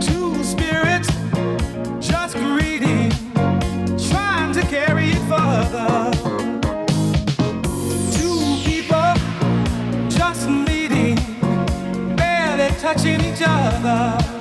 Speaker 4: Two spirits just greeting, trying to carry it further. Two people just meeting, barely touching each other.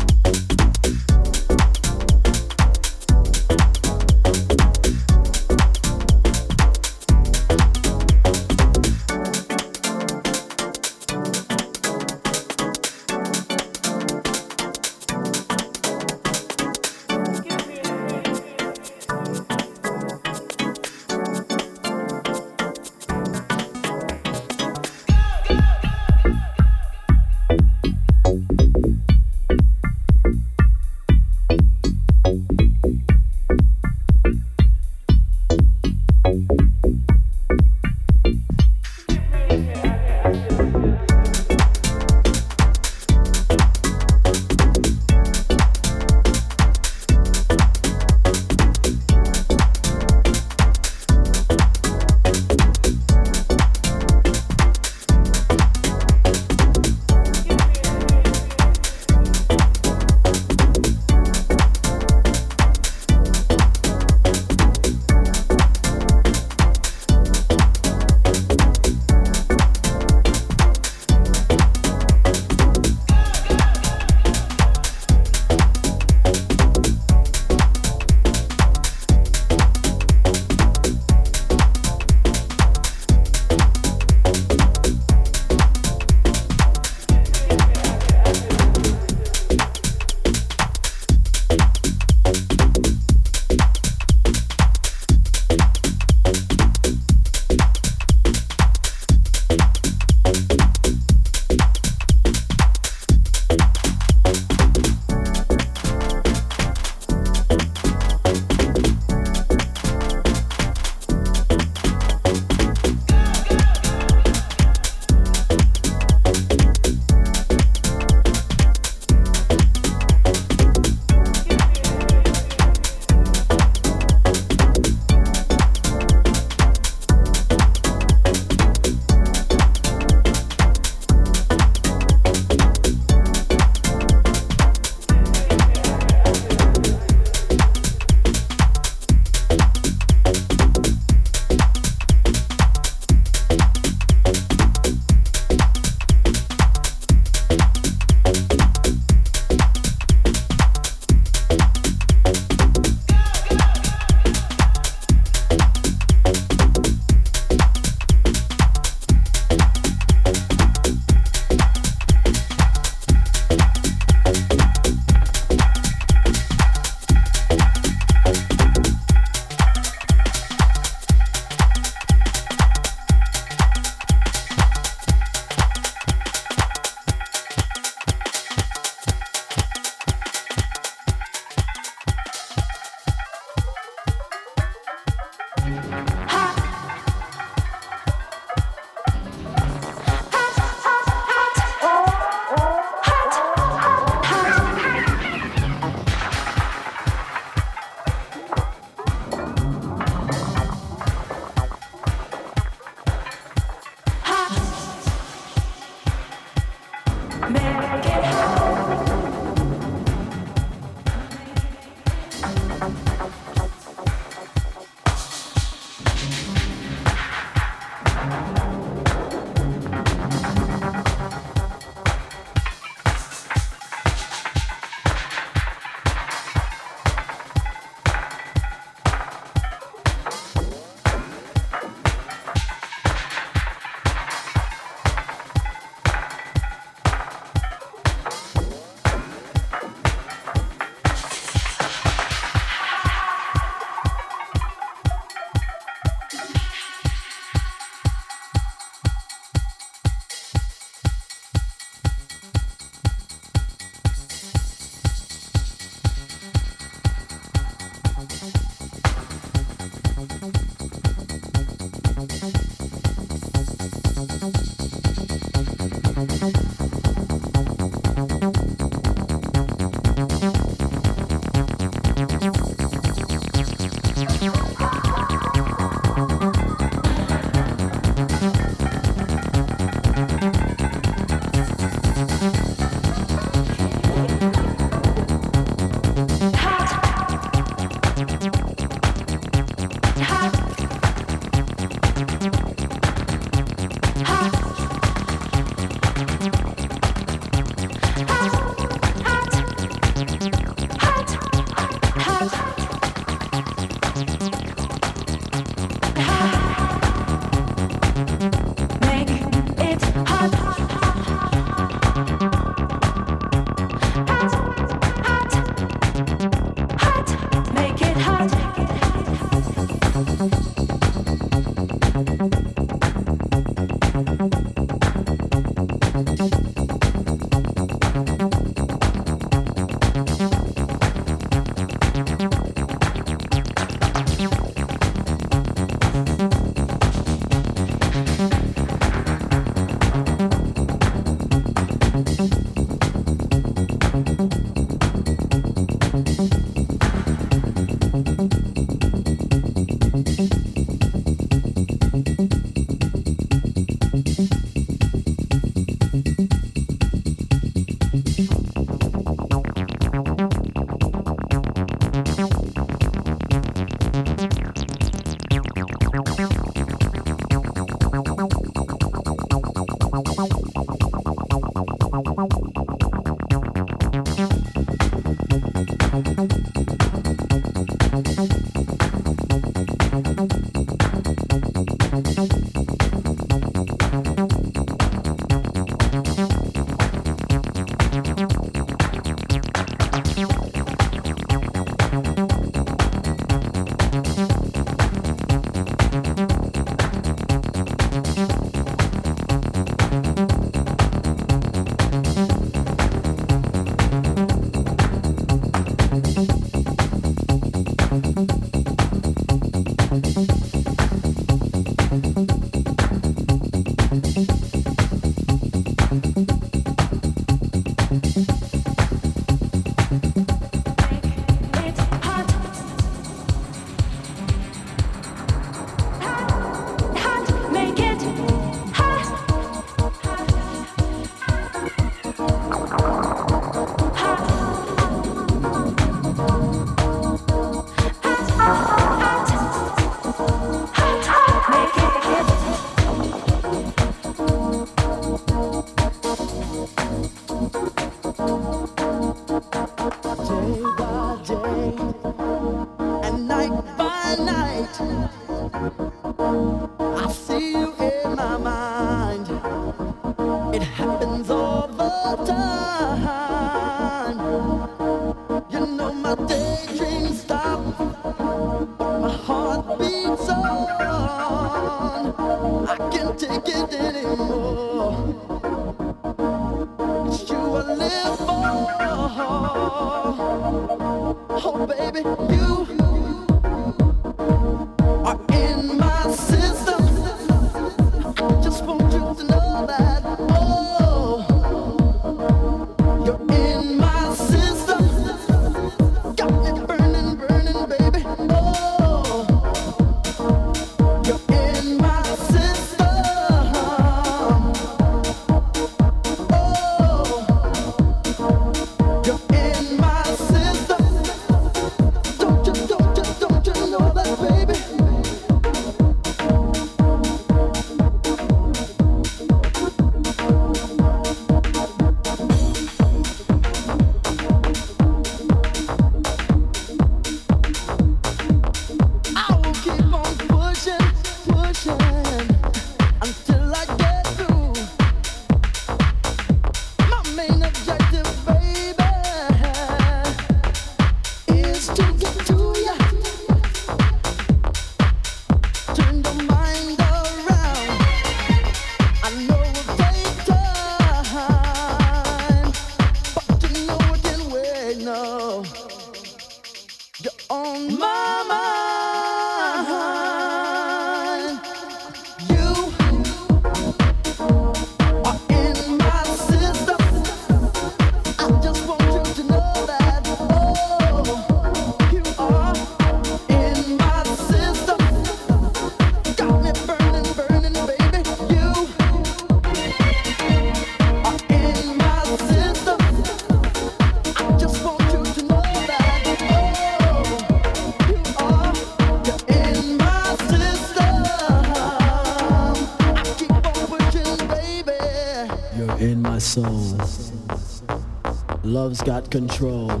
Speaker 5: Love's got control.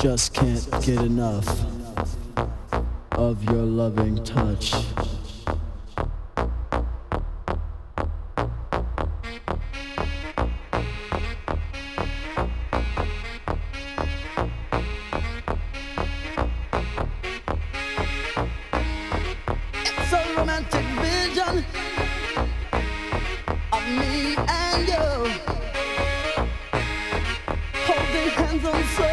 Speaker 5: Just can't get enough
Speaker 6: friend.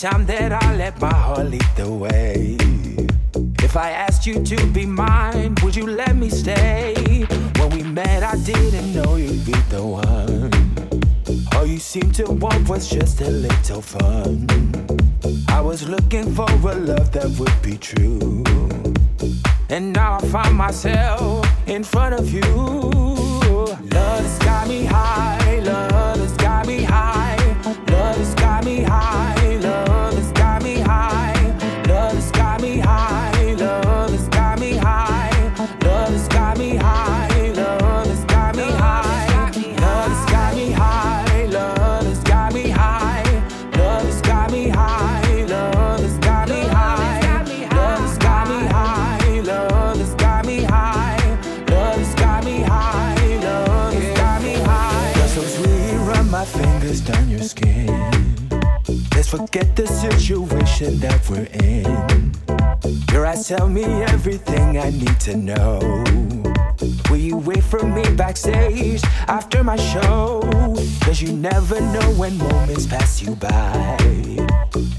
Speaker 6: Time that I let my heart lead the way. If I asked you to be mine, would you let me stay? When we met, I didn't know you'd be the one. All you seemed to want was just a little fun. I was looking for a love that would be true. And now I find myself in front of you. That we're in. Your eyes tell me everything I need to know. Will you wait for me backstage after my show? Cause you never know when moments pass you by.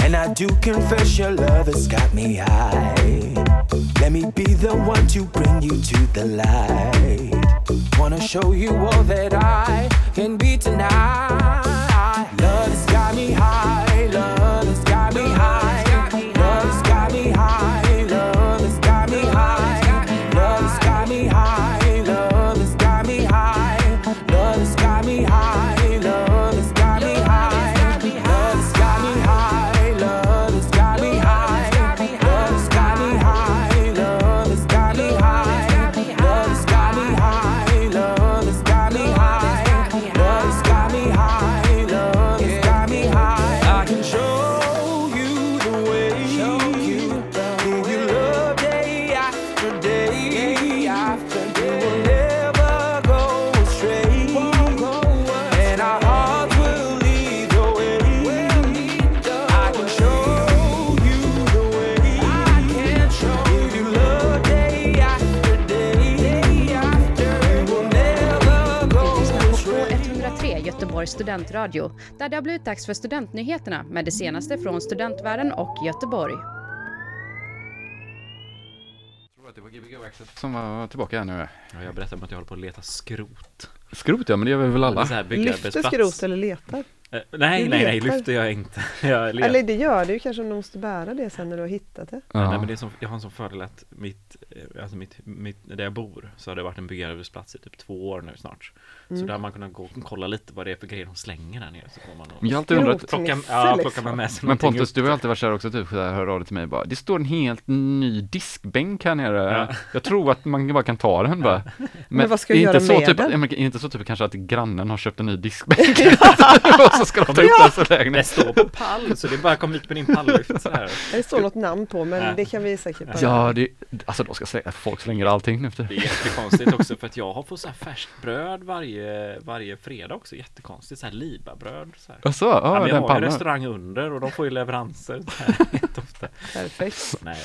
Speaker 6: And I do confess your love has got me high. Let me be the one to bring you to the light. Wanna show you all that I can be tonight.
Speaker 7: Göteborgs studentradio där det har blivit dags för studentnyheterna med det senaste från studentvärlden och Göteborg.
Speaker 1: Jag tror att det var Gbg Access som var tillbaka här nu.
Speaker 2: Ja, jag berättade om att jag håller på att leta skrot.
Speaker 1: Skrot ja, men det gör vi väl
Speaker 2: Det är
Speaker 1: alla.
Speaker 2: så här
Speaker 3: Lyfter skrot eller letar?
Speaker 2: Eh, nej,
Speaker 3: Du
Speaker 2: nej, nej, lyfter jag inte. Jag.
Speaker 3: Eller det gör det ju kanske om du måste bära det sen när du har hittat det.
Speaker 2: Nej,
Speaker 1: Ja.
Speaker 2: men det är som, jag har en sån fördel att mitt, eh, alltså mitt, mitt, där jag bor så har det varit en byggarbetsplats i typ två år nu snart. Så
Speaker 3: Mm.
Speaker 2: där har man kunnat gå och kolla lite vad det är för grejer de slänger där nere. Så får man
Speaker 1: Men jag har alltid undrat,
Speaker 2: plocka, ja, plocka med sig
Speaker 1: men Pontus du har alltid varit så här också typ, så här, hör av dig till mig bara, det står en helt ny diskbänk här nere.
Speaker 2: Ja.
Speaker 1: Jag tror att man bara kan ta den bara. Men,
Speaker 3: vad ska jag
Speaker 1: är
Speaker 3: göra
Speaker 1: inte så
Speaker 3: med
Speaker 1: typ,
Speaker 3: den?
Speaker 1: ja, men är inte så typ kanske att grannen har köpt en ny diskbänk och så ska de ta upp den så
Speaker 2: Det
Speaker 1: lägenhet.
Speaker 2: står på pall så det är bara att komma hit med din palllyft så här.
Speaker 3: Det står något namn på men
Speaker 2: Ja.
Speaker 3: det kan vi säkert bara
Speaker 1: Ja, det, alltså de ska säga, folk slänger allting nu
Speaker 2: Det är jättekonstigt också för att jag har fått så här färskt bröd varje, varje fredag också. Jättekonstigt. Så här libabröd. Så här.
Speaker 1: Jaså,
Speaker 2: Ja,
Speaker 1: ja,
Speaker 2: men jag
Speaker 1: den
Speaker 2: har ju restaurang under och de får ju leveranser så
Speaker 3: perfekt.
Speaker 2: Nej,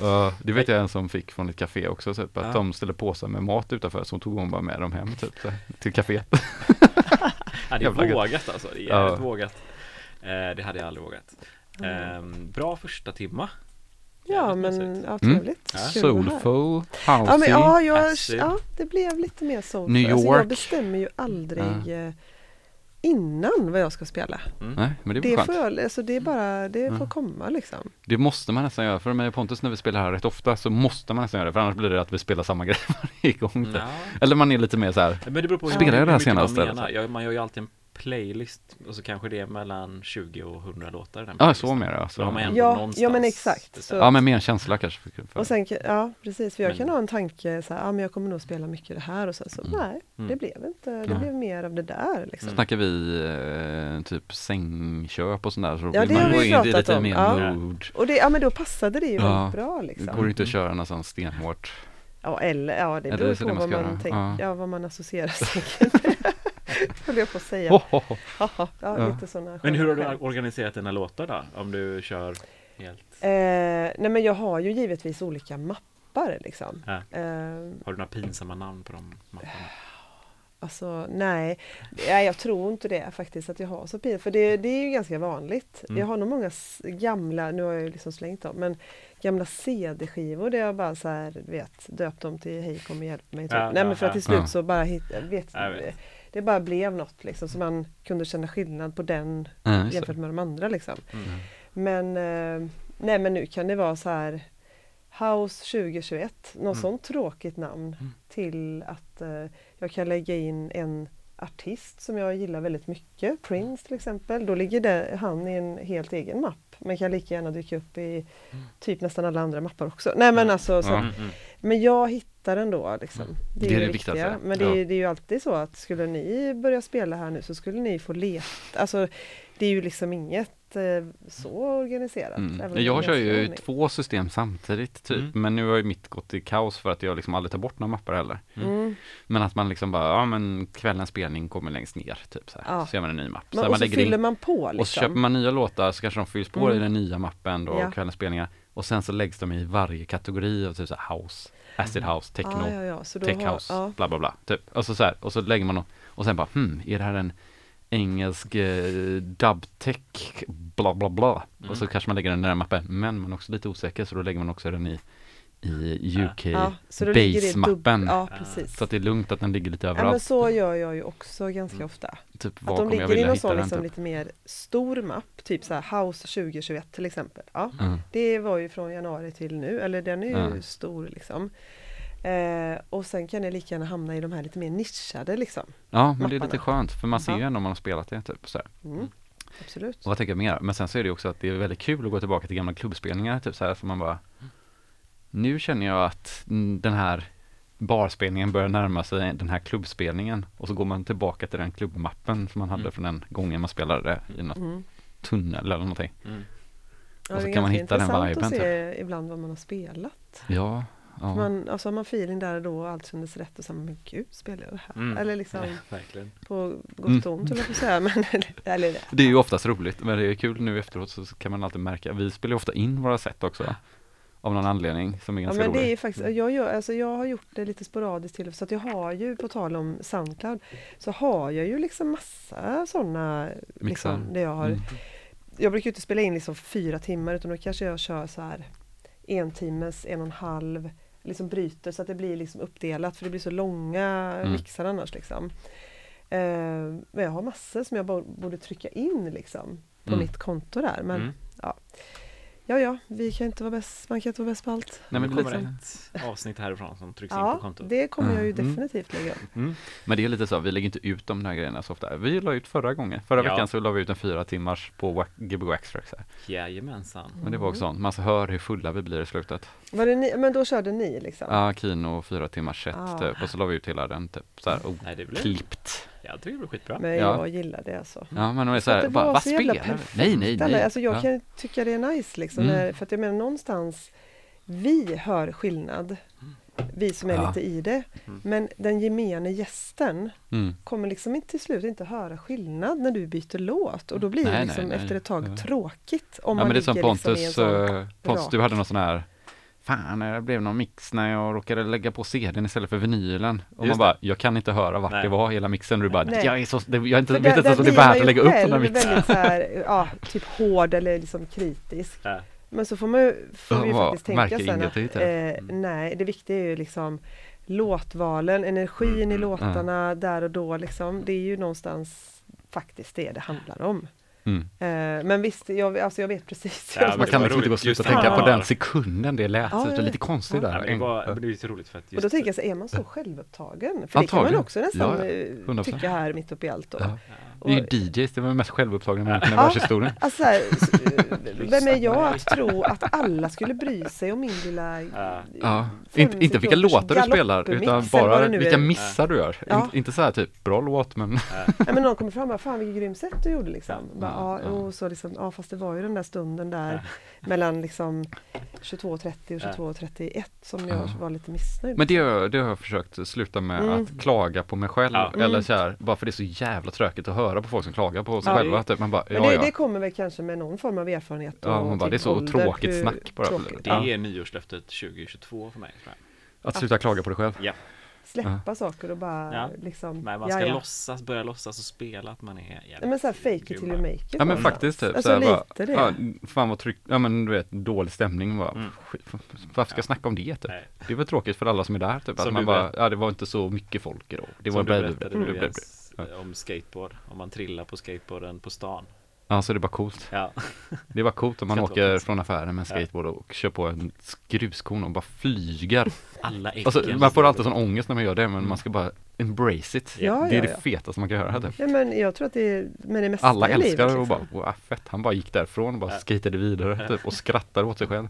Speaker 1: Ja, det vet jag en som fick från ett café också, typ, att
Speaker 2: Ja.
Speaker 1: de ställde påsar med mat utanför, så tog hon bara med dem hem typ, så här, till kaféet.
Speaker 2: ja, det är
Speaker 1: gött.
Speaker 2: vågat alltså. Det är
Speaker 1: Ja.
Speaker 2: jävligt vågat. Eh, det hade jag aldrig vågat. Eh, bra första timma.
Speaker 3: Ja
Speaker 2: Jävligt
Speaker 3: men ja,
Speaker 1: Mm.
Speaker 3: trevligt.
Speaker 2: Ja.
Speaker 1: Soulful,
Speaker 3: Ja, men,
Speaker 1: housey.
Speaker 3: ja, jag, ja, det blev lite mer soulful.
Speaker 1: New
Speaker 3: Alltså, jag
Speaker 1: York.
Speaker 3: bestämmer ju aldrig eh, innan vad jag ska spela.
Speaker 1: Nej, men det är
Speaker 3: Det,
Speaker 1: väl
Speaker 3: får
Speaker 1: skönt.
Speaker 3: jag, alltså, det är bara, det får
Speaker 1: Ja.
Speaker 3: komma liksom.
Speaker 1: Det måste man nästan göra, för mig och Pontus när vi spelar här rätt ofta så måste man nästan göra det, för annars blir det att vi spelar samma grej varje gång.
Speaker 2: Ja.
Speaker 1: Eller man är lite mer så här,
Speaker 2: Men det beror på hur,
Speaker 1: Spelar jag det här
Speaker 2: man
Speaker 1: senaste,
Speaker 2: menar. Jag, man gör ju alltid en playlist och så kanske det är mellan 20 och 100 låtar den
Speaker 1: ja så mer ja.
Speaker 2: Så har man
Speaker 1: Så.
Speaker 2: ändå
Speaker 3: Ja,
Speaker 2: någonstans
Speaker 3: ja, men exakt.
Speaker 2: bestämt.
Speaker 1: Ja men mer en känsla kanske. För, för.
Speaker 3: Och sen, ja precis, för jag
Speaker 2: Men-
Speaker 3: kan ha en tanke så här, ja men jag kommer nog spela mycket det här och sen så,
Speaker 1: Mm.
Speaker 3: nej,
Speaker 2: Mm.
Speaker 3: det blev inte, det
Speaker 1: Nej.
Speaker 3: blev mer av det där liksom.
Speaker 1: Snackar vi eh, typ sängköp och sånt där så då
Speaker 3: Ja,
Speaker 1: vill
Speaker 3: det
Speaker 1: man gå in i lite
Speaker 3: om,
Speaker 1: mer
Speaker 3: ja.
Speaker 1: mood.
Speaker 3: Och det, ja men då passade det ju
Speaker 1: Ja.
Speaker 3: väldigt bra
Speaker 1: Det
Speaker 3: liksom.
Speaker 1: går inte att köra något sånt stenhårt.
Speaker 3: Ja, eller ja, det
Speaker 1: Eller
Speaker 3: beror
Speaker 1: så
Speaker 3: på
Speaker 1: det man
Speaker 3: vad man, tänker,
Speaker 1: Ja.
Speaker 3: ja. vad man associerar säkert med. Höll jag på att säga. Ja, lite sådana
Speaker 2: Men hur har du organiserat dina låtar då? Om du kör helt
Speaker 3: Eh, nej men jag har ju givetvis olika mappar liksom.
Speaker 2: Ja.
Speaker 3: Eh,
Speaker 2: Har du några pinsamma namn på de mapparna?
Speaker 3: Alltså nej, nej, jag tror inte det faktiskt att jag har så pin. För det, det är ju ganska vanligt.
Speaker 2: Mm.
Speaker 3: Jag har nog många gamla, nu har jag ju liksom slängt dem, men gamla CD-skivor där jag bara så här, vet, döpt dem till Hej kom och hjälp mig. Typ.
Speaker 2: Ja,
Speaker 3: nej
Speaker 2: ja,
Speaker 3: men för att till slut så bara hit, vet,
Speaker 2: Jag vet.
Speaker 3: Det bara blev något liksom så man kunde känna skillnad på den
Speaker 1: det.
Speaker 3: jämfört med de andra liksom.
Speaker 2: Mm.
Speaker 3: Men, eh, nej men nu kan det vara så här House 2021, något
Speaker 2: Mm.
Speaker 3: sånt tråkigt namn
Speaker 2: Mm.
Speaker 3: till att eh, jag kan lägga in en artist som jag gillar väldigt mycket, Prince till exempel. Då ligger det, han i en helt egen mapp. Men kan lika gärna dyka upp i typ nästan alla andra mappar också. Nej men
Speaker 2: Mm.
Speaker 3: alltså, så.
Speaker 2: Mm, mm.
Speaker 3: men jag hittar den då liksom. Det är,
Speaker 1: Det är
Speaker 3: det, viktiga.
Speaker 1: viktigaste.
Speaker 3: Men det är, det är ju alltid så att skulle ni börja spela här nu så skulle ni få leta. Alltså det är ju liksom inget så organiserat.
Speaker 1: Mm. Jag kör ju två system samtidigt typ,
Speaker 2: Mm.
Speaker 1: men nu har ju mitt gått i kaos för att jag liksom aldrig tar bort några mappar heller.
Speaker 3: Mm.
Speaker 1: Men att man liksom bara, ja men kvällens spelning kommer längst ner typ så här.
Speaker 3: Ja.
Speaker 1: Så gör man en ny mapp.
Speaker 3: Men,
Speaker 1: här,
Speaker 3: och så fyller
Speaker 1: in,
Speaker 3: man på liksom.
Speaker 1: och så köper man nya låtar så kanske de fylls på
Speaker 3: Mm.
Speaker 1: i den nya mappen då,
Speaker 3: Ja.
Speaker 1: kvällens spelningar. Och sen så läggs de i varje kategori av typ så här house, acid house, techno,
Speaker 3: Ah, ja. Så
Speaker 1: tech
Speaker 3: har-
Speaker 1: house,
Speaker 3: ja.
Speaker 1: bla bla bla. Typ. Och så, så här, och så lägger man och, och sen bara, hmm, är det här en engelsk eh, dubtech, bla bla bla.
Speaker 2: Mm.
Speaker 1: Och så kanske man lägger den i den här mappen, men man är också lite osäker så då lägger man också den i, i UK
Speaker 3: Ja,
Speaker 1: base-mappen.
Speaker 3: Ja.
Speaker 1: Så att det är lugnt att den ligger lite
Speaker 3: Ja, men
Speaker 1: överallt.
Speaker 3: så gör jag ju också ganska
Speaker 2: Mm.
Speaker 3: ofta.
Speaker 1: typ
Speaker 3: Att de ligger i någon sån liksom
Speaker 1: typ.
Speaker 3: lite mer stor mapp, typ så här House 2021 till exempel. Ja,
Speaker 1: Mm.
Speaker 3: det var ju från januari till nu, eller den är ju
Speaker 1: Ja.
Speaker 3: stor liksom. Eh, och sen kan det lika gärna hamna i de här lite mer nischade liksom.
Speaker 1: Ja, men det är
Speaker 3: mapparna.
Speaker 1: lite skönt för man ser ju ändå om man har spelat det typ så.
Speaker 3: Mm. Absolut.
Speaker 1: Och vad tänker jag mer? Men sen så är det också att det är väldigt kul att gå tillbaka till gamla klubbspelningar typ så här, för man bara Nu känner jag att den här barspelningen börjar närma sig den här klubbspelningen och så går man tillbaka till den klubbmappen som man hade
Speaker 2: Mm.
Speaker 1: från den gången man spelade i något
Speaker 3: Mm.
Speaker 1: tunnel eller någonting.
Speaker 2: Mm.
Speaker 3: Ja,
Speaker 1: Och så
Speaker 3: det är
Speaker 1: kan man hitta den
Speaker 3: intressant
Speaker 1: viben,
Speaker 3: att se ibland vad man har spelat.
Speaker 1: Ja, ja.
Speaker 3: Man, alltså har man feeling där och då och allt kändes rätt och så här, men gud, spelar jag det här?
Speaker 2: Mm.
Speaker 3: Eller liksom
Speaker 2: Ja,
Speaker 3: på gott
Speaker 1: Mm.
Speaker 3: och ont, höll jag säga. Men, eller det.
Speaker 1: Det är ju oftast roligt, men det är kul nu efteråt så kan man alltid märka, vi spelar ju ofta in våra sätt också. Av någon anledning som är
Speaker 3: Ja
Speaker 1: ganska
Speaker 3: men det är
Speaker 1: rolig.
Speaker 3: ju faktiskt, jag, gör, alltså jag har gjort det lite sporadiskt till så att jag har ju på tal om Soundcloud så har jag ju liksom massa sådana liksom, där jag har
Speaker 1: Mm.
Speaker 3: Jag brukar ju inte spela in liksom fyra timmar utan då kanske jag kör så här en timmes, en och en halv liksom bryter så att det blir liksom uppdelat för det blir så långa
Speaker 1: Mm.
Speaker 3: mixar annars liksom. Eh, men jag har massor som jag bo- borde trycka in liksom på
Speaker 1: Mm.
Speaker 3: mitt konto där men
Speaker 2: Mm.
Speaker 3: ja ja, vi kan inte vara bäst, man kan inte vara bäst på allt.
Speaker 1: Nej, men det
Speaker 2: kommer
Speaker 1: lite,
Speaker 2: ett avsnitt härifrån som trycks in på
Speaker 3: Ja,
Speaker 2: kontot.
Speaker 3: det kommer jag ju
Speaker 1: Mm.
Speaker 3: definitivt lägga upp.
Speaker 2: Mm.
Speaker 1: men det är lite så, vi lägger inte ut de här grejerna så ofta. Vi la ut förra gången, förra
Speaker 2: Ja.
Speaker 1: veckan så la vi ut en fyra timmars på Gbg Waxtrax här.
Speaker 2: Jajamensan.
Speaker 1: Men det var också sånt, man så hör hur fulla vi blir i slutet.
Speaker 3: Var det ni, men då körde ni liksom?
Speaker 1: Ja, Kino fyra timmars set
Speaker 3: Ah.
Speaker 1: typ, och så la vi ut hela den typ så här,
Speaker 2: Nej, det blev,
Speaker 1: klippt.
Speaker 2: Jag tycker det blev skitbra.
Speaker 3: Men
Speaker 1: Ja.
Speaker 3: jag gillar det alltså.
Speaker 1: Ja, men de är så här, bara, vad spelar Nej, nej, nej.
Speaker 3: Alltså jag
Speaker 1: Ja.
Speaker 3: kan tycka det är nice liksom.
Speaker 1: Mm.
Speaker 3: När, för att jag menar någonstans Vi hör skillnad Vi som är
Speaker 1: Ja.
Speaker 3: lite i det
Speaker 2: Mm.
Speaker 3: Men den gemene gästen
Speaker 1: Mm.
Speaker 3: Kommer liksom inte till slut inte höra skillnad när du byter låt och då blir
Speaker 1: Nej,
Speaker 3: det
Speaker 1: nej,
Speaker 3: liksom
Speaker 1: nej.
Speaker 3: efter ett tag
Speaker 1: Ja.
Speaker 3: tråkigt om
Speaker 1: Ja,
Speaker 3: man
Speaker 1: men det är som
Speaker 3: ligger liksom
Speaker 1: Pontus,
Speaker 3: sån
Speaker 1: eh, Pontus, du hade någon sån här Fan, det blev någon mix när jag råkade lägga på CDn istället för vinylen. Och
Speaker 2: Just
Speaker 1: man bara, jag kan inte höra vart
Speaker 2: Nej.
Speaker 1: det var hela mixen. Du bara,
Speaker 3: Nej.
Speaker 1: jag är så, det, jag är inte, vet inte ens om det är
Speaker 3: man
Speaker 1: värt att lägga upp den här
Speaker 3: själv
Speaker 1: mixen.
Speaker 3: väldigt så här, ja, typ hård eller liksom kritisk.
Speaker 2: Ja.
Speaker 3: Men så får man ju, får vi ju faktiskt tänka sen att eh,
Speaker 1: här.
Speaker 3: nej, det viktiga är ju liksom låtvalen, energin i
Speaker 2: Mm,
Speaker 3: låtarna där och då liksom. Det är ju någonstans faktiskt det det handlar om.
Speaker 1: Mm.
Speaker 3: Eh, men visst, jag, alltså jag vet precis.
Speaker 2: Ja,
Speaker 1: Man kan liksom inte gå och sluta tänka på den sekunden det lät.
Speaker 3: Ja,
Speaker 1: så det är
Speaker 3: ja,
Speaker 1: lite konstigt
Speaker 3: ja.
Speaker 1: där.
Speaker 2: Det, var, det är så roligt för att just
Speaker 3: och då tänker jag så är man så självupptagen? För det kan man
Speaker 1: Antagligen.
Speaker 3: också nästan
Speaker 1: Ja,
Speaker 3: eh,
Speaker 1: 100%.
Speaker 3: tycka här mitt uppe i allt då.
Speaker 1: Det är ju DJs, det var den mest självupptagna människan i
Speaker 3: Ja.
Speaker 1: världshistorien.
Speaker 3: Alltså, här, s- vem är jag att tro att alla skulle bry sig om min lilla
Speaker 2: Ja.
Speaker 1: Ja, inte, inte vilka låtar du spelar, utan bara vilka
Speaker 3: är.
Speaker 1: missar du gör.
Speaker 3: Ja.
Speaker 1: In, inte så här typ, bra låt men
Speaker 3: Ja, men någon kommer fram och bara, fan vilket grymt sätt du gjorde liksom.
Speaker 2: Ja.
Speaker 3: Bara, ja,
Speaker 1: Ja.
Speaker 3: och så liksom, ja fast det var ju den där stunden där mellan liksom 22.30 och
Speaker 2: Ja.
Speaker 3: 22.31 som jag
Speaker 1: Ja.
Speaker 3: var lite missnöjd.
Speaker 1: Men det, har- det har jag försökt sluta med
Speaker 3: Mm.
Speaker 1: att klaga på mig själv.
Speaker 2: Ja.
Speaker 1: Eller
Speaker 3: Mm.
Speaker 1: så här, bara för det är så jävla tråkigt att höra på folk som klagar på sig
Speaker 3: Ja.
Speaker 1: själva. Typ. Man bara,
Speaker 3: Men
Speaker 1: ja,
Speaker 3: det,
Speaker 1: ja.
Speaker 3: det kommer väl kanske med någon form av erfarenhet
Speaker 1: Ja,
Speaker 3: och
Speaker 1: man bara,
Speaker 3: typ
Speaker 1: det är så
Speaker 3: ålder,
Speaker 1: tråkigt
Speaker 3: hur
Speaker 1: snack bara.
Speaker 3: tråkigt.
Speaker 2: Det
Speaker 1: Ja.
Speaker 2: är nyårslöftet 2022 för mig.
Speaker 1: Att sluta klaga på dig själv.
Speaker 2: Ja.
Speaker 3: Släppa saker och bara
Speaker 2: Ja.
Speaker 3: liksom,
Speaker 2: Nej, man
Speaker 3: ja,
Speaker 2: ska
Speaker 3: ja.
Speaker 2: låtsas, börja låtsas och spela att man är jävligt
Speaker 3: Nej, men såhär fake it till you make it.
Speaker 1: Ja men faktiskt typ,
Speaker 3: Alltså
Speaker 1: såhär
Speaker 3: lite
Speaker 1: bara,
Speaker 3: det.
Speaker 1: ja, fan vad tryck, ja men du vet, dålig stämning bara,
Speaker 2: Mm.
Speaker 1: varför ska jag snacka om det typ?
Speaker 2: Nej.
Speaker 1: Det är väl tråkigt för alla som är där typ, att man
Speaker 2: du
Speaker 1: bara, ja det var inte så mycket folk idag. Det var
Speaker 2: Som du
Speaker 1: bara,
Speaker 2: berättade
Speaker 1: Mm.
Speaker 2: nu Jens,
Speaker 1: Ja.
Speaker 2: Om skateboard, om man trillar på skateboarden på stan.
Speaker 1: Ja så det är bara coolt.
Speaker 2: Ja,
Speaker 1: Det är bara coolt om man åker från affären med en
Speaker 2: Ja.
Speaker 1: skateboard och kör på en gruskorn och bara flyger.
Speaker 2: alla äggen.
Speaker 1: Alltså, man får alltid sån ångest när man gör det men man ska bara embrace it.
Speaker 3: Ja,
Speaker 1: det är
Speaker 3: ja,
Speaker 1: det
Speaker 3: ja.
Speaker 1: fetaste man kan göra typ.
Speaker 3: Ja, men jag tror att det är med det mesta
Speaker 1: Alla
Speaker 3: i
Speaker 1: älskar
Speaker 3: livet,
Speaker 1: det och
Speaker 3: liksom.
Speaker 1: bara, wow, fett. Han bara gick därifrån och bara
Speaker 2: Ja.
Speaker 1: skatade vidare typ, och skrattade åt sig själv.